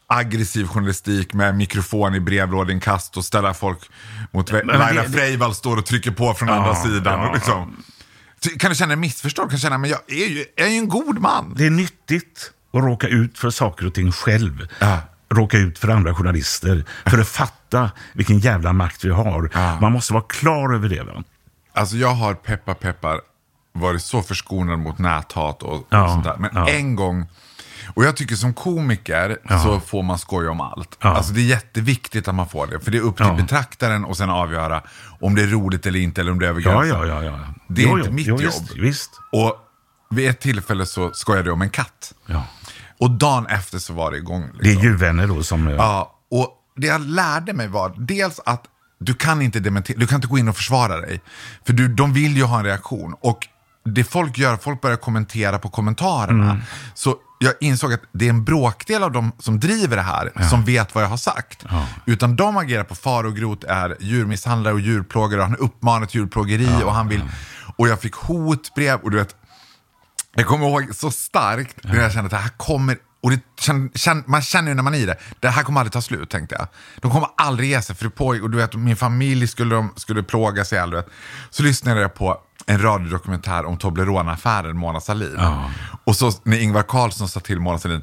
Speaker 2: aggressiv journalistik med mikrofon i brevlådeinkast och ställa folk mot väggen.
Speaker 4: Men
Speaker 2: Laila Freivalds står och trycker på från
Speaker 4: Ja,
Speaker 2: andra sidan.
Speaker 4: ja,
Speaker 2: och liksom. Kan du känna dig missförstådd? Kan du känna, men jag är ju, jag är ju en god man.
Speaker 4: Det är nyttigt att råka ut för saker och ting själv.
Speaker 2: Ja.
Speaker 4: Råka ut för andra journalister. För att fatta vilken jävla makt vi har.
Speaker 2: Ja.
Speaker 4: Man måste vara klar över det. Va?
Speaker 2: Alltså jag har peppar peppar varit så förskonad mot näthat och, och
Speaker 4: Ja,
Speaker 2: sånt där. Men en gång, och jag tycker som komiker så får man skoja om allt.
Speaker 4: Ja.
Speaker 2: Alltså det är jätteviktigt att man får det. För det är upp till
Speaker 4: Ja.
Speaker 2: betraktaren och sen avgöra om det är roligt eller inte eller om det är över
Speaker 4: Ja, ja, ja. ja.
Speaker 2: Det är
Speaker 4: Jo,
Speaker 2: inte
Speaker 4: jo,
Speaker 2: mitt
Speaker 4: jo,
Speaker 2: jobb.
Speaker 4: Visst, visst.
Speaker 2: Och vid ett tillfälle så skojade jag om en katt.
Speaker 4: Ja.
Speaker 2: Och dagen efter så var det igång.
Speaker 4: Det är
Speaker 2: liksom.
Speaker 4: djurvänner då som...
Speaker 2: Ja, och det jag lärde mig var dels att du kan inte dementera, du kan inte gå in och försvara dig. För du, de vill ju ha en reaktion. Och det folk gör, folk börjar kommentera på kommentarerna.
Speaker 4: Mm.
Speaker 2: Så jag insåg att det är en bråkdel av dem som driver det här som vet vad jag har sagt. Utan de agerar på far och grot, är djurmisshandlare och djurplågare. Och han uppmanar till djurplågeri och han vill... Och jag fick hotbrev och du vet, jag kommer ihåg så starkt när jag kände att det här kommer, och det man känner ju när man är i det, det här kommer aldrig ta slut tänkte jag. De kommer aldrig ge sig för det pågick, och du vet min familj skulle, de, skulle plåga sig. Du vet. Så lyssnade jag på en radiodokumentär om Toblerone-affären, Mona Sahlin. Och så när Ingvar Carlsson sa till Mona Sahlin,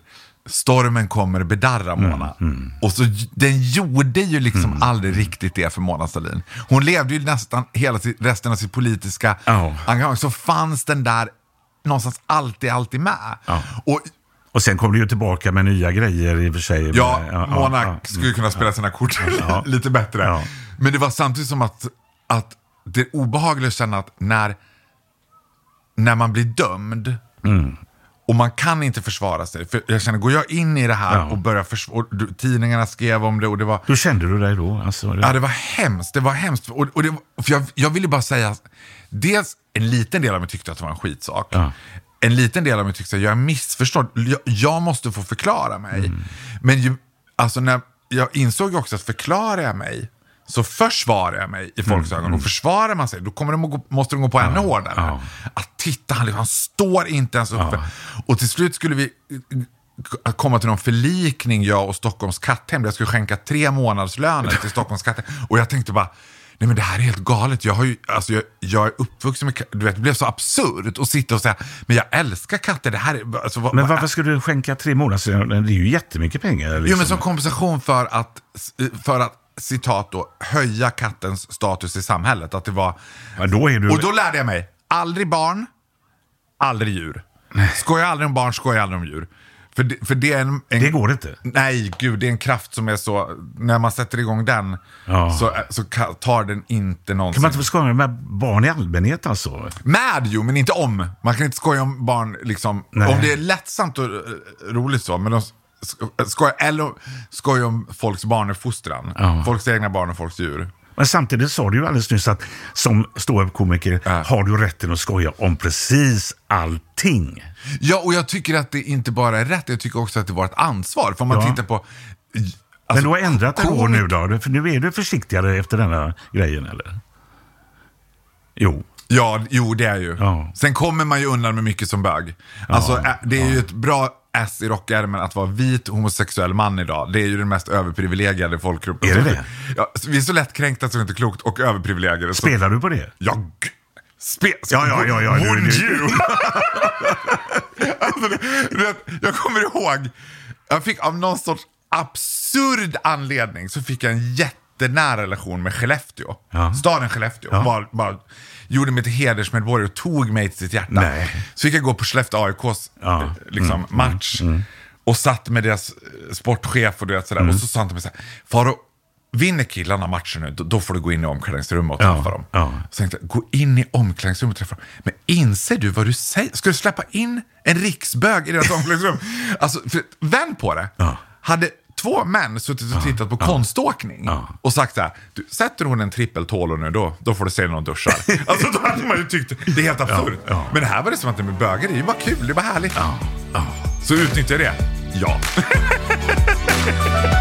Speaker 2: stormen kommer bedarra Mona. Och så den gjorde ju liksom aldrig riktigt det för Mona Sahlin. Hon levde ju nästan hela resten av sitt politiska
Speaker 4: Ja.
Speaker 2: engagemang. Så fanns den där någonstans alltid, alltid med.
Speaker 4: Ja.
Speaker 2: Och
Speaker 4: Och sen kom det ju tillbaka med nya grejer i och för sig.
Speaker 2: ja,
Speaker 4: Med-
Speaker 2: Mona
Speaker 4: ja.
Speaker 2: skulle kunna spela sina kort
Speaker 4: Ja.
Speaker 2: lite bättre.
Speaker 4: Ja.
Speaker 2: Men det var samtidigt som att, att det är obehagligt att känna att när, när man blir dömd
Speaker 4: Mm.
Speaker 2: och man kan inte försvara sig. För jag känner, går jag in i det här
Speaker 4: Ja.
Speaker 2: och börjar försvara, tidningarna skrev om det och det var
Speaker 4: Hur kände du dig då? Alltså, det...
Speaker 2: Ja, det var hemskt. Det var hemskt. Och, och det, för jag, jag ville bara säga, dels en liten del av mig tyckte att det var en skitsak.
Speaker 4: Ja.
Speaker 2: en liten del av mig tyckte att jag är missförstådd. Jag, jag måste få förklara mig.
Speaker 4: Mm.
Speaker 2: Men ju, alltså när, jag insåg också att förklarar jag mig så försvarar jag mig i folks
Speaker 4: Mm,
Speaker 2: ögon. Och försvarar man sig, då kommer de gå, måste de gå på ännu hårdare.
Speaker 4: ja.
Speaker 2: Att titta, han, han står inte ens uppe. Och till slut skulle vi att komma till någon förlikning, jag och Stockholms katthem. Där jag skulle skänka tre månadslöner till Stockholms katthem. Och jag tänkte bara, nej men det här är helt galet. Jag, har ju, alltså jag, jag är uppvuxen med katter. Du vet, det blev så absurt att sitta och säga, men jag älskar katter. Det här är, alltså, vad,
Speaker 4: Men varför skulle du skänka tre månader? Det är ju jättemycket pengar. Liksom.
Speaker 2: Jo, men som kompensation för att, för att citat då, höja kattens status i samhället. Att det var...
Speaker 4: Ja, då är du...
Speaker 2: Och då lärde jag mig, aldrig barn, aldrig djur. Skoja aldrig om barn, skoja aldrig om djur. För det, för det är en, en...
Speaker 4: Det går inte.
Speaker 2: Nej, gud, det är en kraft som är så... När man sätter igång den
Speaker 4: Ja.
Speaker 2: så, så tar den inte någonsin...
Speaker 4: Kan man inte få skoja med barn i allmänhet alltså?
Speaker 2: Med jo, men inte om. Man kan inte skoja om barn, liksom,
Speaker 4: Nej.
Speaker 2: om det är lättsamt och eh, roligt så. Men de skoja, eller skoja om folks barnuppfostran.
Speaker 4: Ja.
Speaker 2: Folks egna barn och folks djur.
Speaker 4: Men samtidigt sa du ju alldeles nyss att som ståuppkomiker
Speaker 2: Ja.
Speaker 4: har du rätten att skoja om precis allting.
Speaker 2: Ja, och jag tycker att det inte bara är rätt, jag tycker också att det var ett ansvar. För om man
Speaker 4: Ja.
Speaker 2: tittar på... Alltså,
Speaker 4: Men du har ändrat då
Speaker 2: komik-
Speaker 4: nu då? För nu är du försiktigare efter denna grejen eller? Jo.
Speaker 2: Ja, jo det är ju.
Speaker 4: Ja.
Speaker 2: Sen kommer man ju undan med mycket som bög. Alltså, ä- det är ju ett bra S i rockärmen att vara vit homosexuell man idag. Det är ju den mest överprivilegierade folkgruppen.
Speaker 4: Är det det?
Speaker 2: Ja, vi är så lättkränkta så det är inte klokt och överprivilegierade. Så...
Speaker 4: Spelar du på det?
Speaker 2: Ja, spe...
Speaker 4: Ja, ja, ja, ja,
Speaker 2: Would
Speaker 4: du-
Speaker 2: you? alltså, du vet, jag kommer ihåg, jag fick av någon sorts absurd anledning så fick jag en jättenära relation med Skellefteå.
Speaker 4: Ja.
Speaker 2: Staden Skellefteå.
Speaker 4: Ja.
Speaker 2: Bara, bara gjorde mig till hedersmedborgare och tog mig till sitt hjärta.
Speaker 4: Nej.
Speaker 2: Så fick jag gå på Skellefteå AIKs
Speaker 4: Ja.
Speaker 2: eh, liksom, match. Och satt med deras eh, sportchef och, du vet, sådär. och så sa han till mig så här, Faro, vinner killarna matchen nu, då, då får du gå in i omklädningsrummet och
Speaker 4: Ja,
Speaker 2: träffa dem.
Speaker 4: ja.
Speaker 2: Så tänkte jag, gå in i omklädningsrummet och träffa dem. Men inser du vad du säger? Ska du släppa in en riksbög i deras omklädningsrum? Alltså, för, vänd på det.
Speaker 4: Ja.
Speaker 2: Hade två män suttit och tittat på konståkning
Speaker 4: Ja.
Speaker 2: och sagt så här, du, sätter hon en trippeltålo nu, då, då får du se när hon duschar. alltså då hade man ju tyckt, det är helt absurt. Men här var det som att det med bögar, det bara kul, det bara härligt. Så utnyttja det. Ja.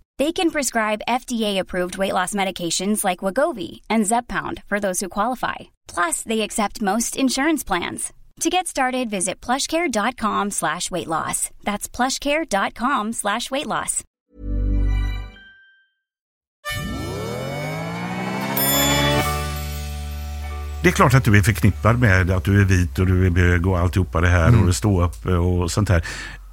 Speaker 5: They can prescribe FDA-approved weight loss medications like Wagovi and Zepbound for those who qualify. Plus, they accept most insurance plans. To get started, visit plushcare.com slash weight loss. That's plushcare.com slash weight loss.
Speaker 4: Det är klart att du är förknippad med att du är vit och du är bög och alltihopa det här
Speaker 2: Mm.
Speaker 4: och det står upp och sånt här.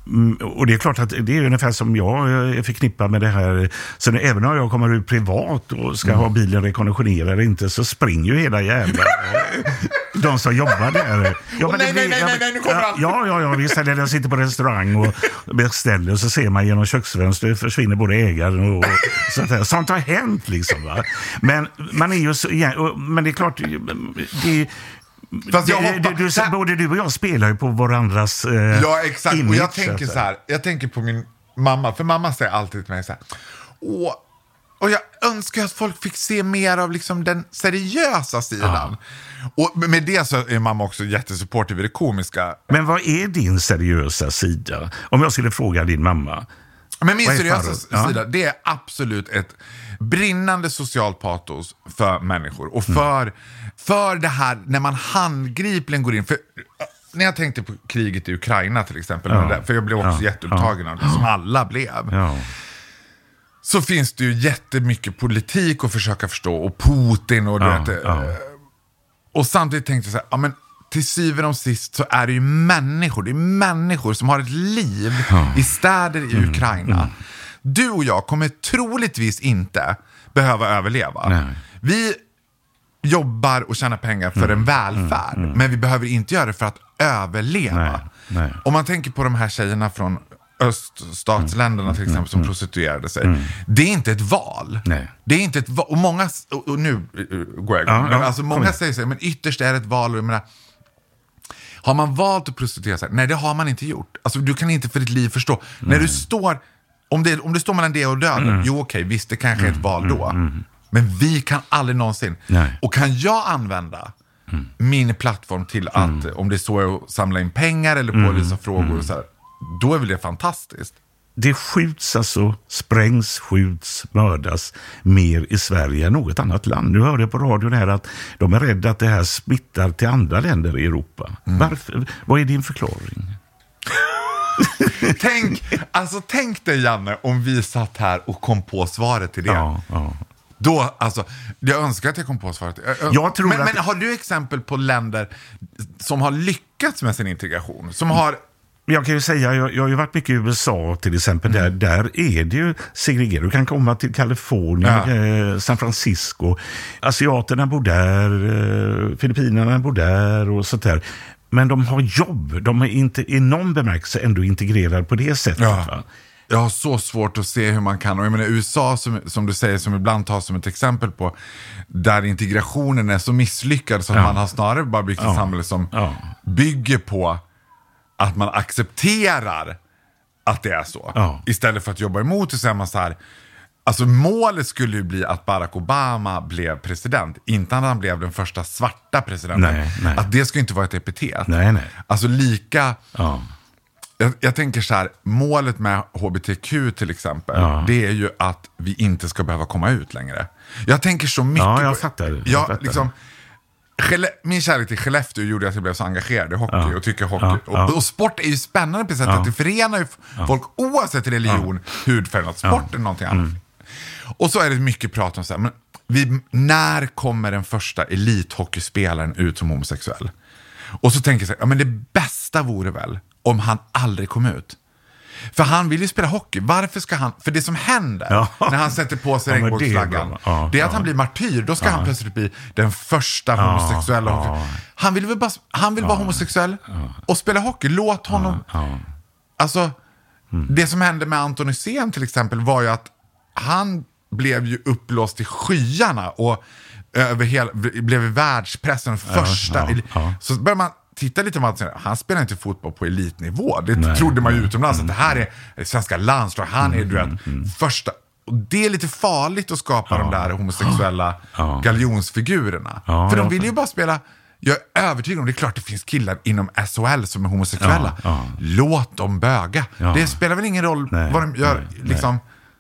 Speaker 4: Mm, Och det är klart att det är ungefär som jag är förknippad med det här. Så nu, även om jag kommer ut privat och ska
Speaker 2: Mm.
Speaker 4: ha bilen rekonditionerad eller inte så springer ju hela jävla... de som jobbar där. Ja, men
Speaker 2: nej, nej, nej,
Speaker 4: ja,
Speaker 2: nej, nu kommer
Speaker 4: ja,
Speaker 2: allt.
Speaker 4: Ja, ja, ja, visst. Eller jag sitter på restaurang och beställer och så ser man genom köksfönstret försvinner både ägaren och sånt där. Sånt har hänt liksom. Va? Men man är ju så... Men det är klart, det
Speaker 2: Fast jag hoppas-
Speaker 4: du, du, både du och jag spelar ju på varandras eh,
Speaker 2: Ja, exakt.
Speaker 4: image,
Speaker 2: och jag tänker så här, jag tänker på min mamma, för mamma säger alltid till mig så här, Åh, och jag önskar att folk fick se mer av liksom den seriösa sidan. Och med det så är mamma också jättesupportive i det komiska.
Speaker 4: Men vad är din seriösa sida? Om jag skulle fråga din mamma.
Speaker 2: Men min seriösa
Speaker 4: Farao? Ja.
Speaker 2: sida, det är absolut ett brinnande socialt patos för människor. Och för, för det här när man handgripligen går in. För, när jag tänkte på kriget i Ukraina till exempel,
Speaker 4: Ja.
Speaker 2: det, för jag blev också
Speaker 4: Ja.
Speaker 2: jätteupptagen av det, som alla blev.
Speaker 4: Ja.
Speaker 2: Så finns det ju jättemycket politik att försöka förstå och Putin och du vet, eh, Och samtidigt tänkte jag så här, ja men till syvende och sist så är det ju människor, det är människor som har ett liv i städer i
Speaker 4: Mm,
Speaker 2: Ukraina. Du och jag kommer troligtvis inte behöva överleva.
Speaker 4: Nej.
Speaker 2: Vi jobbar och tjänar pengar för
Speaker 4: Mm,
Speaker 2: en välfärd, men vi behöver inte göra det för att överleva.
Speaker 4: Nej, nej.
Speaker 2: Om man tänker på de här tjejerna från öststatsländerna till exempel som prostituerade sig. Det är inte ett val.
Speaker 4: Mm, Nej.
Speaker 2: Det är inte ett val. Och många, och och nu eh, går jag igång,
Speaker 4: Ja, ja,
Speaker 2: alltså många säger så men ytterst är det ett val. Och jag menar, har man valt att prostituera sig? Nej, det har man inte gjort. Alltså, du kan inte för ditt liv förstå. När du står, om det, om det står mellan det och döden,
Speaker 4: Mm.
Speaker 2: jo okej, visst det kanske är ett val då. Men vi kan aldrig någonsin.
Speaker 4: Nej.
Speaker 2: Och kan jag använda min plattform till att, om det så är att samla in pengar eller pålysa frågor, och så här, då är väl det fantastiskt.
Speaker 4: Det skjuts alltså, sprängs, skjuts, mördas mer i Sverige än något annat land. Nu hörde jag på radion här att de är rädda att det här smittar till andra länder i Europa. Varför? Vad är din förklaring?
Speaker 2: tänk, alltså, tänk dig Janne om vi satt här och kom på svaret till det.
Speaker 4: Ja, ja.
Speaker 2: Då, alltså, jag önskar att jag kom på svaret. Jag
Speaker 4: tror
Speaker 2: men,
Speaker 4: att-
Speaker 2: men har du exempel på länder som har lyckats med sin integration? Som har...
Speaker 4: Jag kan ju säga, jag, jag har ju varit mycket i USA till exempel. Där, där är det ju segregerat. Du kan komma till Kalifornien, eh, San Francisco. Asiaterna bor där, eh, Filippinerna bor där och sånt där. Men de har jobb. De är inte i någon bemärkelse ändå integrerade på det sättet. Va?
Speaker 2: Jag har så svårt att se hur man kan, och jag menar USA som, som du säger, som ibland tas som ett exempel på, där integrationen är så misslyckad så att
Speaker 4: Ja.
Speaker 2: man har snarare bara byggt ett
Speaker 4: Ja.
Speaker 2: samhälle som
Speaker 4: Ja.
Speaker 2: bygger på att man accepterar att det är så.
Speaker 4: Ja.
Speaker 2: Istället för att jobba emot det så är man så här, alltså målet skulle ju bli att Barack Obama blev president, inte att han blev den första svarta presidenten.
Speaker 4: Nej, nej.
Speaker 2: Att det ska inte vara ett epitet.
Speaker 4: Nej, nej.
Speaker 2: Alltså lika...
Speaker 4: Ja.
Speaker 2: Jag, jag tänker så här, målet med HBTQ till exempel,
Speaker 4: Ja.
Speaker 2: det är ju att vi inte ska behöva komma ut längre. Jag tänker så mycket
Speaker 4: Ja, jag fattar. Jag
Speaker 2: Jag,
Speaker 4: fattar.
Speaker 2: liksom, Min kärlek till Skellefteå gjorde att jag blev så engagerad i hockey
Speaker 4: Ja.
Speaker 2: och tycker hockey.
Speaker 4: Ja, ja.
Speaker 2: Och, och sport är ju spännande på ett sätt att det förenar ju folk oavsett religion, hudfärg, något. sport eller någonting annat.
Speaker 4: Mm.
Speaker 2: Och så är det mycket prat om så här, men vi, när kommer den första elithockeyspelaren ut som homosexuell? Och så tänker jag så här, ja men det bästa vore väl om han aldrig kom ut. För han vill ju spela hockey. Varför ska han... För det som händer
Speaker 4: Ja.
Speaker 2: när han sätter på sig
Speaker 4: Ja, det
Speaker 2: regnbågsflaggan,
Speaker 4: bra. Ja,
Speaker 2: det är att han blir martyr. Då ska han plötsligt bli den första homosexuella.
Speaker 4: ja.
Speaker 2: Han vill, bara, han vill vara homosexuell och spela hockey. Låt honom... Alltså,
Speaker 4: Mm.
Speaker 2: det som hände med Anton Hysén till exempel var ju att han blev ju uppblåst i skyarna och över hela, blev i världspressen första. Så börjar man titta lite på han spelar inte fotboll på elitnivå. Det
Speaker 4: Nej,
Speaker 2: trodde man ju
Speaker 4: nej.
Speaker 2: utomlands, att det här är svenska landslag, han är du
Speaker 4: Mm,
Speaker 2: vet, första. Och det är lite farligt att skapa de där homosexuella
Speaker 4: Ja.
Speaker 2: galjonsfigurerna.
Speaker 4: Ja,
Speaker 2: För de vill ju bara spela, jag är övertygad om, det är klart det finns killar inom SHL som är homosexuella.
Speaker 4: Ja, ja.
Speaker 2: Låt dem böga.
Speaker 4: Ja.
Speaker 2: Det spelar väl ingen roll
Speaker 4: Nej,
Speaker 2: vad de gör.
Speaker 4: nej, nej.
Speaker 2: liksom.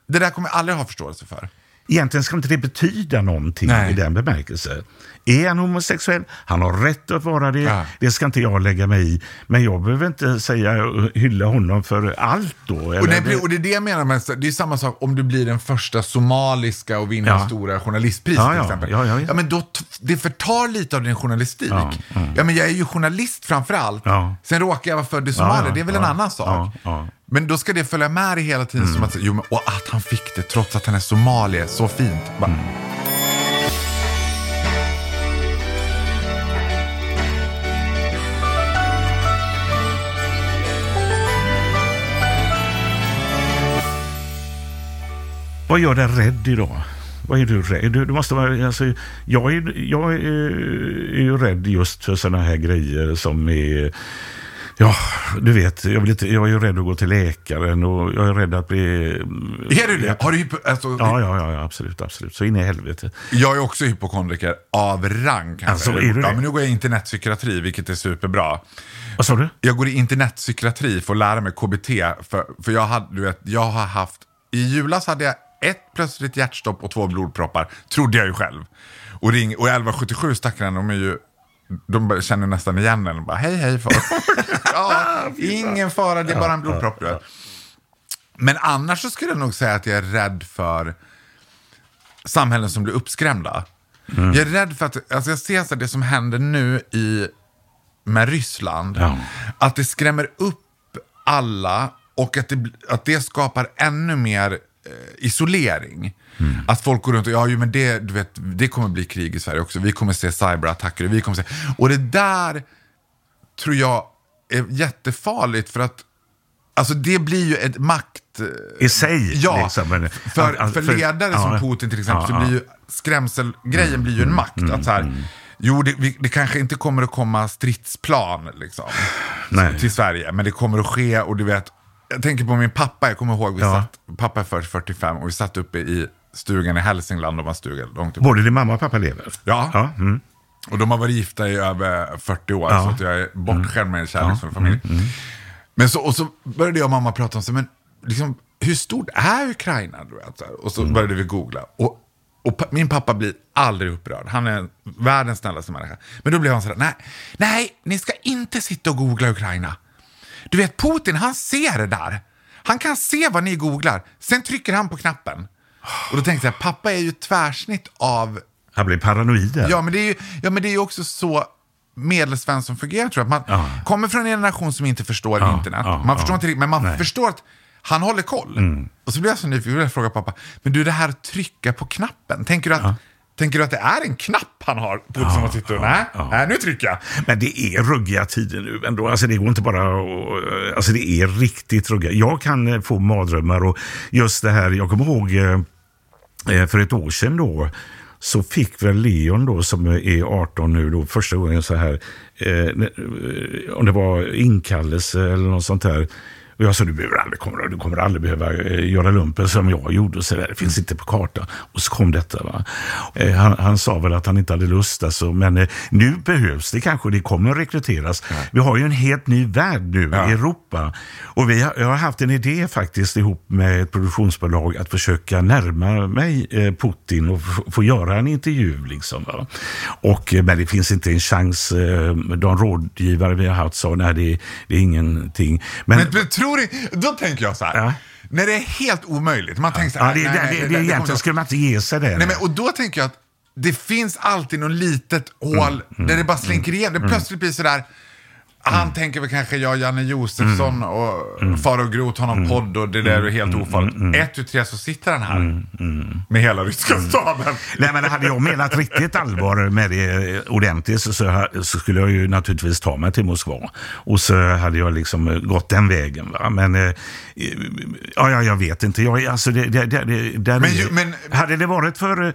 Speaker 2: Det där kommer jag aldrig ha förståelse för.
Speaker 4: Egentligen ska inte det betyda någonting
Speaker 2: Nej.
Speaker 4: i den bemärkelsen. Är han homosexuell, han har rätt att vara det,
Speaker 2: Ja.
Speaker 4: det ska inte jag lägga mig i. Men jag behöver inte säga hylla honom för allt då.
Speaker 2: Och,
Speaker 4: eller?
Speaker 2: det, och det är det jag menar med, det är samma sak om du blir den första somaliska och vinner
Speaker 4: Ja.
Speaker 2: stora journalistpris
Speaker 4: Ja,
Speaker 2: till
Speaker 4: ja,
Speaker 2: exempel.
Speaker 4: ja, ja, visst.
Speaker 2: men då, det förtar lite av din journalistik.
Speaker 4: Ja,
Speaker 2: Ja, men jag är ju journalist framför allt.
Speaker 4: Ja.
Speaker 2: Sen råkar jag vara född i Somalia,
Speaker 4: Ja, ja,
Speaker 2: det är väl
Speaker 4: ja,
Speaker 2: en annan sak.
Speaker 4: ja, ja.
Speaker 2: Men då ska det följa med dig hela tiden som att, jo, men, och att han fick det trots att han är somalier, så fint. Bara,
Speaker 4: Vad gör dig rädd idag? Vad är du rädd? Du, du måste vara, alltså, jag, är, jag är, är ju rädd just för sådana här grejer som är Ja, du vet, jag, vill inte, jag är ju rädd att gå till läkaren och jag är rädd att bli...
Speaker 2: Är du det? Har du alltså,
Speaker 4: Ja, ja, ja, ja, absolut, absolut. Så in i helvete.
Speaker 2: Jag är också hypokondriker av rang.
Speaker 4: Alltså, är du
Speaker 2: ja,
Speaker 4: det?
Speaker 2: men nu går jag i internetpsykiatri, vilket är superbra.
Speaker 4: Vad sa du?
Speaker 2: Jag går i internetpsykiatri för att lära mig KBT. För, för jag, hade, du vet, jag har haft... I julas hade jag ett plötsligt hjärtstopp och två blodproppar. Trodde jag ju själv. Och, ring, och 1177 stackarna, de är ju... De känner nästan igen en och bara hej hej far. ja, ingen fara, det är bara en blodpropp. du. Men annars så skulle jag nog säga att jag är rädd för samhällen som blir uppskrämda. Jag är rädd för att, alltså jag ser så det som händer nu i, med Ryssland,
Speaker 4: Ja.
Speaker 2: att det skrämmer upp alla och att det, att det skapar ännu mer eh, isolering. Att folk går runt och, ja ju, men det, du vet, det kommer bli krig i Sverige också. Vi kommer se cyberattacker. Vi kommer se, och det där tror jag är jättefarligt för att Alltså det blir ju ett makt...
Speaker 4: I sig,
Speaker 2: Ja,
Speaker 4: liksom, men-
Speaker 2: för,
Speaker 4: att-
Speaker 2: för
Speaker 4: för-
Speaker 2: ledare
Speaker 4: ja.
Speaker 2: som Putin till exempel
Speaker 4: Ja,
Speaker 2: så blir ju skrämselgrejen blir ju en makt. att så här, Jo, det, vi, det kanske inte kommer att komma stridsplan liksom, till Sverige, men det kommer att ske och du vet, jag tänker på min pappa, jag kommer ihåg, vi
Speaker 4: Ja.
Speaker 2: satt, pappa är för 45 och vi satt uppe i stugan i Hälsingland, de har stuga långt upp.
Speaker 4: Både din mamma och pappa lever?
Speaker 2: Ja.
Speaker 4: ja mm.
Speaker 2: Och de har varit gifta i över 40 år,
Speaker 4: Ja.
Speaker 2: så att jag är bortskämd med en kärleksfull familj. Men så, och så började jag och mamma prata om, så, men liksom, hur stort är Ukraina? Du vet. Och så började vi googla. Och, och min pappa blir aldrig upprörd. Han är världens snällaste människa. Men då blev han sådär, nej, nej, ni ska inte sitta och googla Ukraina. Du vet, Putin, han ser det där. Han kan se vad ni googlar. Sen trycker han på knappen. Och då tänkte jag, pappa är ju tvärsnitt av
Speaker 4: Han blir paranoid.
Speaker 2: Ja, men det är ju, ja, men det är ju också så medelsvensson fungerar tror jag. Man
Speaker 4: Ja.
Speaker 2: kommer från en generation som inte förstår
Speaker 4: Ja,
Speaker 2: internet.
Speaker 4: ja,
Speaker 2: man förstår inte riktigt, men man
Speaker 4: Nej. Mm.
Speaker 2: förstår att han håller koll. Och så blir jag så nyfiken, jag fråga pappa, men du det här trycka på knappen, tänker du att, tänker du att det är en knapp han har på som han sitter och, nej, nej, nu trycker jag.
Speaker 4: Men det är ruggiga tider nu ändå. Alltså det går inte bara att... Alltså det är riktigt ruggiga. Jag kan eh, få mardrömmar och just det här, jag kommer ihåg eh, för ett år sedan då så fick väl Leon då som är 18 nu då första gången så här eh, om det var inkallelse eller något sånt där. Och jag sa du, behöver aldrig, kommer, du kommer aldrig behöva eh, göra lumpen som jag gjorde. Och så där. Det finns inte på kartan. Och så kom detta. Va? Eh, han, han sa väl att han inte hade lust. Alltså, men eh, nu behövs det kanske. Det kommer att rekryteras. Vi har ju en helt ny värld nu i Europa. Och vi har, jag har haft en idé faktiskt ihop med ett produktionsbolag att försöka närma mig Putin och få göra en intervju. Liksom, va? Och, men det finns inte en chans. De rådgivare vi har haft sa nej, det, det är ingenting. Men,
Speaker 2: Men, men tror ni, då tänker jag så här,
Speaker 4: Ja.
Speaker 2: när det är helt omöjligt, man tänker så
Speaker 4: ja,
Speaker 2: här,
Speaker 4: det,
Speaker 2: nej,
Speaker 4: det,
Speaker 2: nej,
Speaker 4: det, det,
Speaker 2: kommer
Speaker 4: egentligen
Speaker 2: inte-
Speaker 4: skulle man inte ge sig där.
Speaker 2: Nej, men, och då tänker jag att det finns alltid något litet hål där det bara slinker igenom. Det plötsligt blir sådär, han tänker väl kanske jag, Janne Josefsson och Farao Groth har någon podd och det där är helt ofarligt. Ett, tu, tre så sitter han här med hela ryska staben.
Speaker 4: Nej, men hade jag menat riktigt allvar med det eh, ordentligt så, så, skulle jag ju naturligtvis ta mig till Moskva. Och så hade jag liksom eh, gått den vägen. Va? Men, eh, ja, ja, jag vet inte. Jag, alltså, det, det, det,
Speaker 2: Men ju- men-
Speaker 4: Hade det varit för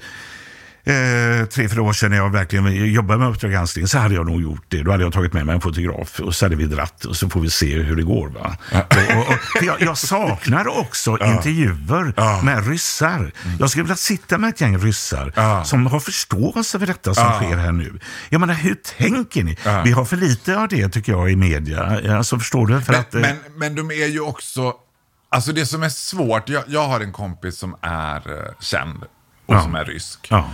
Speaker 4: eh, tre, fyra år sedan när jag verkligen jobbade med Uppdrag granskning så hade jag nog gjort det. Då hade jag tagit med mig en fotograf och så hade vi dratt och så får vi se hur det går. Va? Och, och, och, jag, jag saknar också intervjuer med ryssar. Jag skulle vilja sitta med ett gäng ryssar
Speaker 2: Ja.
Speaker 4: som har förståelse för detta som
Speaker 2: Ja.
Speaker 4: sker här nu. Jag menar, hur tänker ni? Vi har för lite av det tycker jag i media. Alltså, förstår du? För
Speaker 2: Men,
Speaker 4: att, eh,
Speaker 2: men, men de är ju också, alltså det som är svårt, jag, jag har en kompis som är eh, känd och
Speaker 4: Ja.
Speaker 2: som är rysk.
Speaker 4: ja.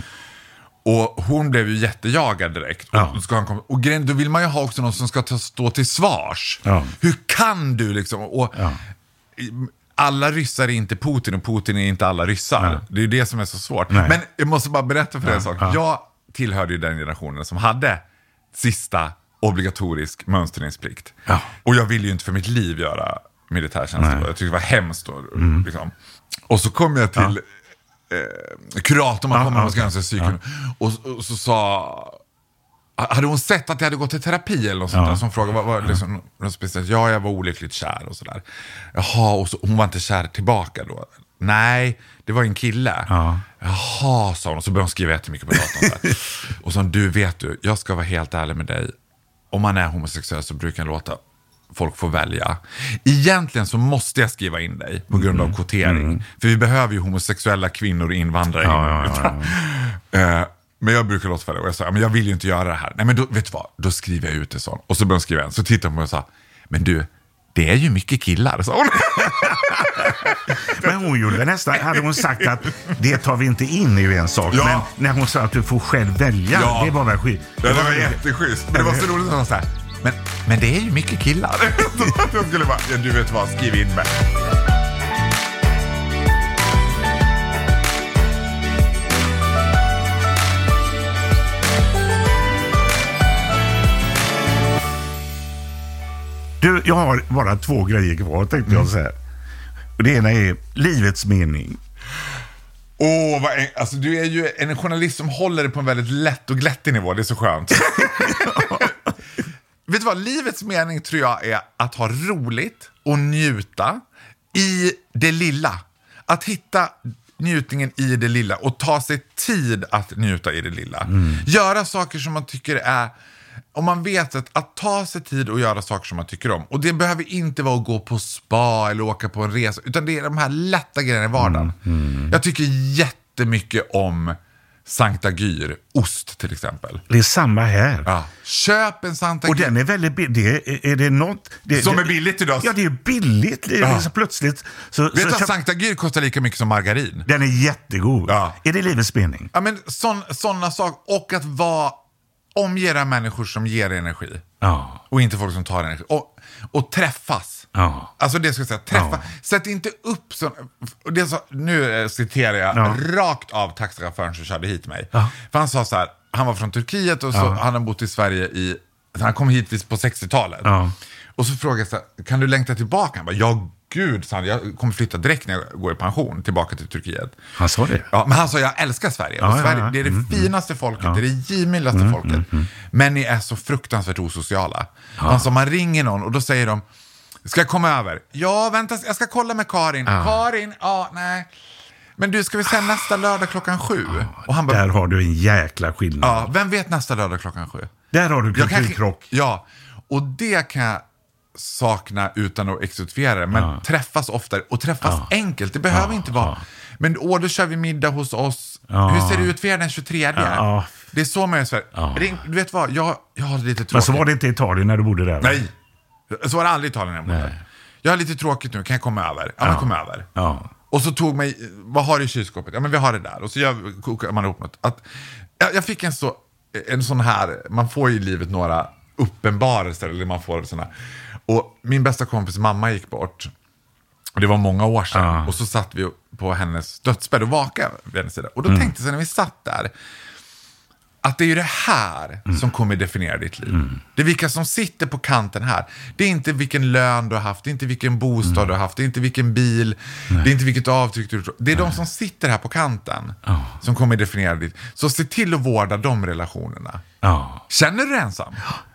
Speaker 2: Och hon blev ju jättejagad direkt. Och,
Speaker 4: Ja.
Speaker 2: då ska han komma, och grejen, då vill man ju ha också någon som ska ta, stå till svars.
Speaker 4: Ja.
Speaker 2: Hur kan du liksom? Och,
Speaker 4: Ja.
Speaker 2: Alla ryssar är inte Putin och Putin är inte alla ryssar. Det är det som är så svårt.
Speaker 4: Nej.
Speaker 2: Men jag måste bara berätta för dig en sak.
Speaker 4: ja.
Speaker 2: Jag tillhörde ju den generationen som hade sista obligatorisk mönstringsplikt. Och jag ville ju inte för mitt liv göra militärtjänst.
Speaker 4: Nej.
Speaker 2: Jag tyckte det var hemskt. Och, liksom. och så kom jag till eh, kuratorn, man
Speaker 4: Ja,
Speaker 2: kommer och ska göra en psyk. Och, och så sa hade hon sett att jag hade gått i terapi eller något sånt där? Så hon frågade, vad, vad, liksom, något speciellt? Ja, jag var olyckligt kär och sådär. Jaha, och så, hon var inte kär tillbaka då? Nej, det var en kille.
Speaker 4: Ja.
Speaker 2: Jaha, sa hon. Och så började hon skriva jättemycket på datorn. Och så du vet du, jag ska vara helt ärlig med dig. Om man är homosexuell så brukar det låta folk får välja. Egentligen så måste jag skriva in dig på grund
Speaker 4: Mm.
Speaker 2: av kvotering. För vi behöver ju homosexuella kvinnor och invandrare.
Speaker 4: Ja, ja,
Speaker 2: Eh, Men jag brukar låta för det och jag sa, "Ja, men jag vill ju inte göra det här. Nej men då, vet du vad, då skriver jag ut det så. Och så började hon skriva en, så tittade hon på mig och sa, men du, det är ju mycket killar, sa hon.
Speaker 4: Men hon gjorde nästan, hade hon sagt att det tar vi inte in är ju en sak.
Speaker 2: Ja.
Speaker 4: Men när hon sa att du får själv välja,
Speaker 2: Ja.
Speaker 4: det var väl skit.
Speaker 2: Ja, det var jätteschysst. Men det var så roligt att hon sa så här, men, men det är ju mycket killar. Jag skulle bara, du vet vad, skriv in mig.
Speaker 4: Du, jag har bara två grejer kvar tänkte jag säga. Och det ena är livets mening.
Speaker 2: Åh, vad en, alltså, du är ju en journalist som håller det på en väldigt lätt och glättig nivå. Det är så skönt. Vet du vad? Livets mening tror jag är att ha roligt och njuta i det lilla. Att hitta njutningen i det lilla och ta sig tid att njuta i det lilla. Göra saker som man tycker är om man vet att, att ta sig tid och göra saker som man tycker om. Och det behöver inte vara att gå på spa eller åka på en resa. Utan det är de här lätta grejerna i vardagen. Jag tycker jättemycket om Sankta Gyr, ost till exempel.
Speaker 4: Det är samma här.
Speaker 2: Ja. Köp en Sankta
Speaker 4: Och
Speaker 2: Gyr.
Speaker 4: den är väldigt billig. Det är, är det något... Det,
Speaker 2: Som
Speaker 4: det,
Speaker 2: är billigt idag.
Speaker 4: Ja, det är billigt. Det är
Speaker 2: Ja.
Speaker 4: liksom plötsligt... Så,
Speaker 2: Vet du att
Speaker 4: köp-
Speaker 2: Sankta Gyr kostar lika mycket som margarin?
Speaker 4: Den är jättegod.
Speaker 2: Ja.
Speaker 4: Är det livets mening?
Speaker 2: Ja, men sådana saker. Och att vara, omge människor som ger energi.
Speaker 4: Ja.
Speaker 2: Och inte folk som tar energi. Och, och träffas.
Speaker 4: Ja.
Speaker 2: Alltså det ska jag säga, träffa.
Speaker 4: Ja.
Speaker 2: Sätt inte upp så, och det så, Nu eh, citerar jag
Speaker 4: Ja.
Speaker 2: rakt av taxichauffören som körde hit mig.
Speaker 4: Ja.
Speaker 2: För han sa så här, han var från Turkiet och så han har bott i Sverige i, han kom hit på 60-talet.
Speaker 4: Ja.
Speaker 2: Och så frågade jag så här, kan du längta tillbaka? Han bara, ja gud, sa han, jag kommer flytta direkt när jag går i pension tillbaka till Turkiet.
Speaker 4: Han sa det?
Speaker 2: Ja, men han sa jag älskar Sverige.
Speaker 4: Ja,
Speaker 2: och
Speaker 4: ja,
Speaker 2: Sverige
Speaker 4: ja.
Speaker 2: Det är det
Speaker 4: Mm,
Speaker 2: finaste folket, det är det givmildaste folket. Men ni är så fruktansvärt osociala. Han sa man ringer någon och då säger de, ska jag komma över? Ja, vänta, jag ska kolla med Karin. Karin, ja, nej. Men du, ska vi säga nästa lördag klockan sju? Och han bara,
Speaker 4: Där har du en jäkla skillnad.
Speaker 2: ja, vem vet nästa lördag klockan sju?
Speaker 4: Där har du kulturkrock.
Speaker 2: Ja, och det kan jag sakna utan att exotifiera det. Men träffas oftare och träffas enkelt. Det behöver inte vara... Men åh, då kör vi middag hos oss. Hur ser det ut för er den 23?
Speaker 4: Ja.
Speaker 2: Det är så man gör i Sverige. Du vet vad, jag, jag har lite tråkigt.
Speaker 4: Men så var det inte i Italien när du bodde där? va?
Speaker 2: Nej, så var det aldrig i Italien när jag bodde. Jag har lite tråkigt nu, kan jag komma över? Ja, men kom över.
Speaker 4: Ja.
Speaker 2: Och så tog mig, vad har du i kylskåpet? Ja men vi har det där. Och så gör, kokar man ihop något. Att, jag, jag fick en, så, en sån här, man får ju i livet några uppenbarelser. Eller man får såna. Och min bästa kompis mamma gick bort. Och det var många år sedan.
Speaker 4: Ja.
Speaker 2: Och så satt vi på hennes dödsbädd och vakade vid hennes sida. Och då tänkte jag när vi satt där. Att det är ju det här som kommer definiera ditt liv. Det är vilka som sitter på kanten här. Det är inte vilken lön du har haft, det är inte vilken bostad du har haft, det är inte vilken bil, det är inte vilket avtryck du har Det är de som sitter här på kanten som kommer definiera ditt. Så se till att vårda de relationerna.
Speaker 4: Ja.
Speaker 2: Känner du dig ensam?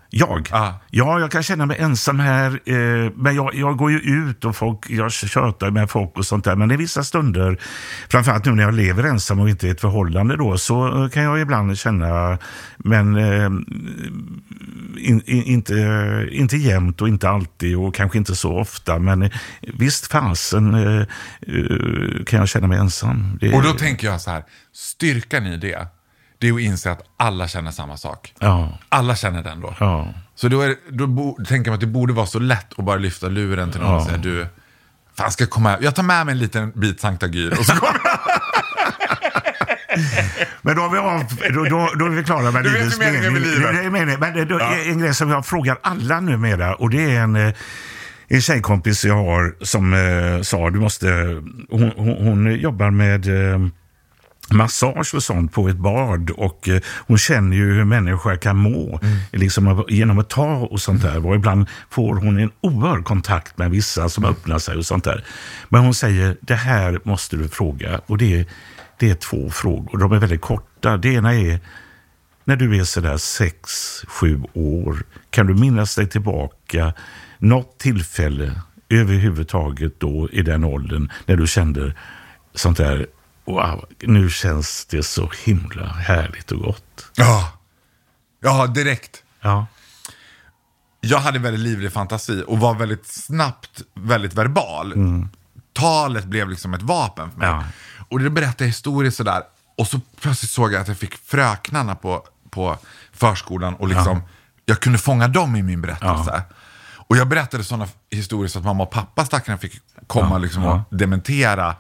Speaker 4: Jag?
Speaker 2: Ja.
Speaker 4: Ja, jag kan känna mig ensam här. Eh, men jag, jag går ju ut och folk, jag tjötar med folk och sånt där. Men i vissa stunder, framförallt nu när jag lever ensam och inte i ett förhållande då, så eh, kan jag ibland känna, men eh, in, in, inte, inte jämt och inte alltid och kanske inte så ofta. Men eh, visst fasen eh, eh, kan jag känna mig ensam. Det,
Speaker 2: Och då tänker jag så här, styrkan i det, det är att inse att alla känner samma sak.
Speaker 4: Ja.
Speaker 2: Alla känner den då.
Speaker 4: Ja.
Speaker 2: Så då, är, då bo, tänker man att det borde vara så lätt att bara lyfta luren till någon och
Speaker 4: Ja.
Speaker 2: säga du, fan ska jag komma? Jag tar med mig en liten bit Sankta Gyr och så kommer.
Speaker 4: Men då, har vi av, då, då, då är vi klara med livets
Speaker 2: ju meningen med livet.
Speaker 4: Det är meningen. Men då, en grej som jag frågar alla numera och det är en, eh, en tjejkompis jag har som eh, sa du måste, hon, hon, hon jobbar med eh, massage och sånt på ett bad och eh, hon känner ju hur människor kan må liksom, av- genom att ta och sånt där. Och ibland får hon en oerhörd kontakt med vissa som öppnar sig och sånt där. Men hon säger, det här måste du fråga. Och det är, det är två frågor, de är väldigt korta. Det ena är, när du är sådär sex, sju år, kan du minnas dig tillbaka något tillfälle överhuvudtaget då i den åldern när du kände sånt där, wow, nu känns det så himla härligt och gott.
Speaker 2: Ja. ja, direkt.
Speaker 4: Ja,
Speaker 2: jag hade väldigt livlig fantasi och var väldigt snabbt väldigt verbal. Talet blev liksom ett vapen för mig.
Speaker 4: Ja.
Speaker 2: Och det berättade jag historier sådär. Och så plötsligt såg jag att jag fick fröknarna på, på förskolan och liksom, jag kunde fånga dem i min berättelse. Och jag berättade sådana historier så att mamma och pappa stackarna fick komma liksom och dementera.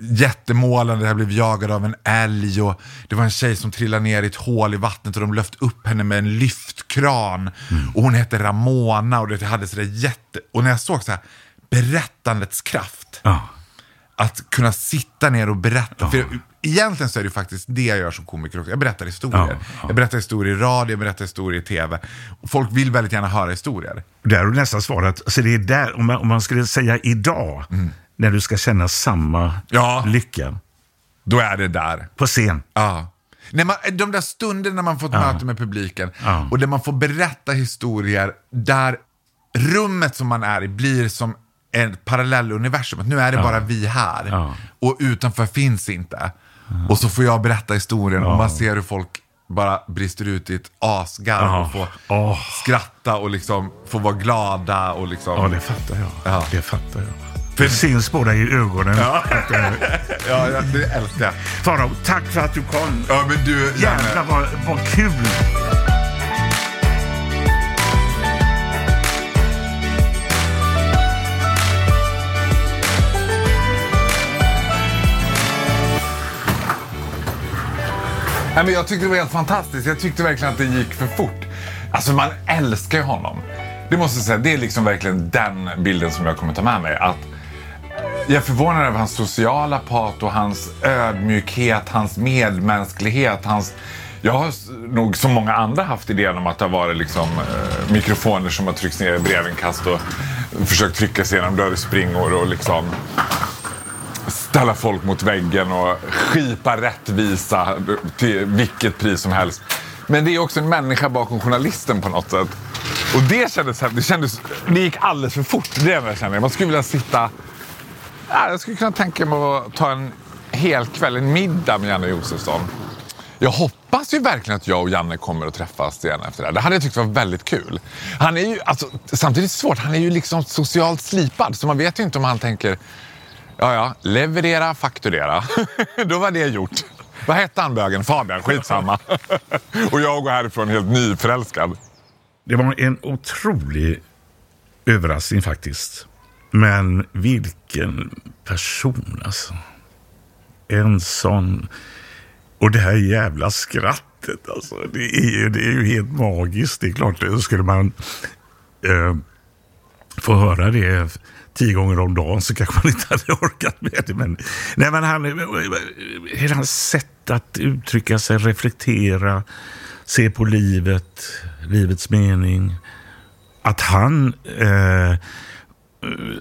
Speaker 2: Jättemålande, jag blev jagad av en älg och det var en tjej som trillade ner i ett hål i vattnet och de lyfte upp henne med en lyftkran. Och hon hette Ramona och det hade sådär jätte... Och när jag såg så här, berättandets kraft.
Speaker 4: Ja.
Speaker 2: Att kunna sitta ner och berätta. För egentligen så är det faktiskt det jag gör som komiker också. Jag berättar historier.
Speaker 4: Ja.
Speaker 2: Jag berättar historier i radio, jag berättar historier i tv. Och folk vill väldigt gärna höra historier.
Speaker 4: Där har du nästan svarat. Alltså det är där, om man, om man skulle säga idag, när du ska känna samma
Speaker 2: Ja.
Speaker 4: lycka
Speaker 2: Då är det där.
Speaker 4: på scen.
Speaker 2: Ja. När man, de där stunderna när man fått möte med publiken
Speaker 4: Ja.
Speaker 2: och där man får berätta historier där rummet som man är i blir som ett parallelluniversum. Att nu är det bara vi här
Speaker 4: Ja.
Speaker 2: och utanför finns inte. Och så får jag berätta historien och man ser hur folk bara brister ut i ett asgarv
Speaker 4: Ja.
Speaker 2: och får skratta och liksom få vara glada och liksom...
Speaker 4: Ja, det fattar jag.
Speaker 2: Ja.
Speaker 4: Det fattar jag. För det syns båda i ögonen.
Speaker 2: Ja.
Speaker 4: Att, eh,
Speaker 2: ja, ja, det älskar jag.
Speaker 4: Farao, tack för att du kom.
Speaker 2: Ja, men du, Janne.
Speaker 4: Jävlar vad, vad kul!
Speaker 2: Nej, men jag tyckte det var helt fantastiskt. Jag tyckte verkligen att det gick för fort. Alltså man älskar ju honom. Det måste jag säga, det är liksom verkligen den bilden som jag kommer ta med mig. Att jag är förvånad över hans sociala pato, hans ödmjukhet, hans medmänsklighet, hans... Jag har nog som många andra haft idén om att det har varit liksom, eh, mikrofoner som har tryckts ner i brevinkast och försökt trycka sig genom dörrspringor och liksom ställa folk mot väggen och skipa rättvisa till vilket pris som helst. Men det är också en människa bakom journalisten på något sätt. Och det kändes, det kändes, det gick alldeles för fort. Det är jag känner. Man skulle vilja sitta, jag skulle kunna tänka mig att ta en hel kväll, en middag med Janne Josefsson. Jag hoppas ju verkligen att jag och Janne kommer att träffas igen efter det här. Det hade jag tyckt var väldigt kul. Han är ju, alltså, samtidigt svårt, han är ju liksom socialt slipad så man vet ju inte om han tänker Ja, ja. Leverera, fakturera. Då var det gjort. Vad hette han bögen? Fabian? Skitsamma. och jag går härifrån helt nyförälskad.
Speaker 4: Det var en otrolig överraskning faktiskt. Men vilken person alltså. En sån... Och det här jävla skrattet alltså. Det är, ju- det är ju helt magiskt. Det är klart, det skulle man eh, få höra det tio gånger om dagen så kanske man inte hade orkat med det. Men, nej, men han, hela hans sätt att uttrycka sig, reflektera, se på livet, livets mening. Att han eh,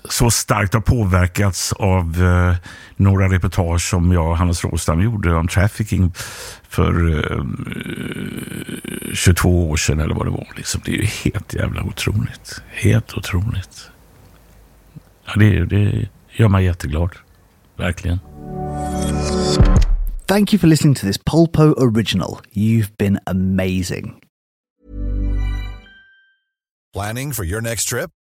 Speaker 4: så starkt har påverkats av eh, några reportage som jag och Hannes Råstam gjorde om trafficking för eh, 22 år sedan eller vad det var. Liksom. Det är ju helt jävla otroligt. Helt otroligt. Ja, det, det gör mig jätteglad. Verkligen.
Speaker 6: Thank you for listening to this Polpo original. You've been amazing.
Speaker 7: Planning for your next trip?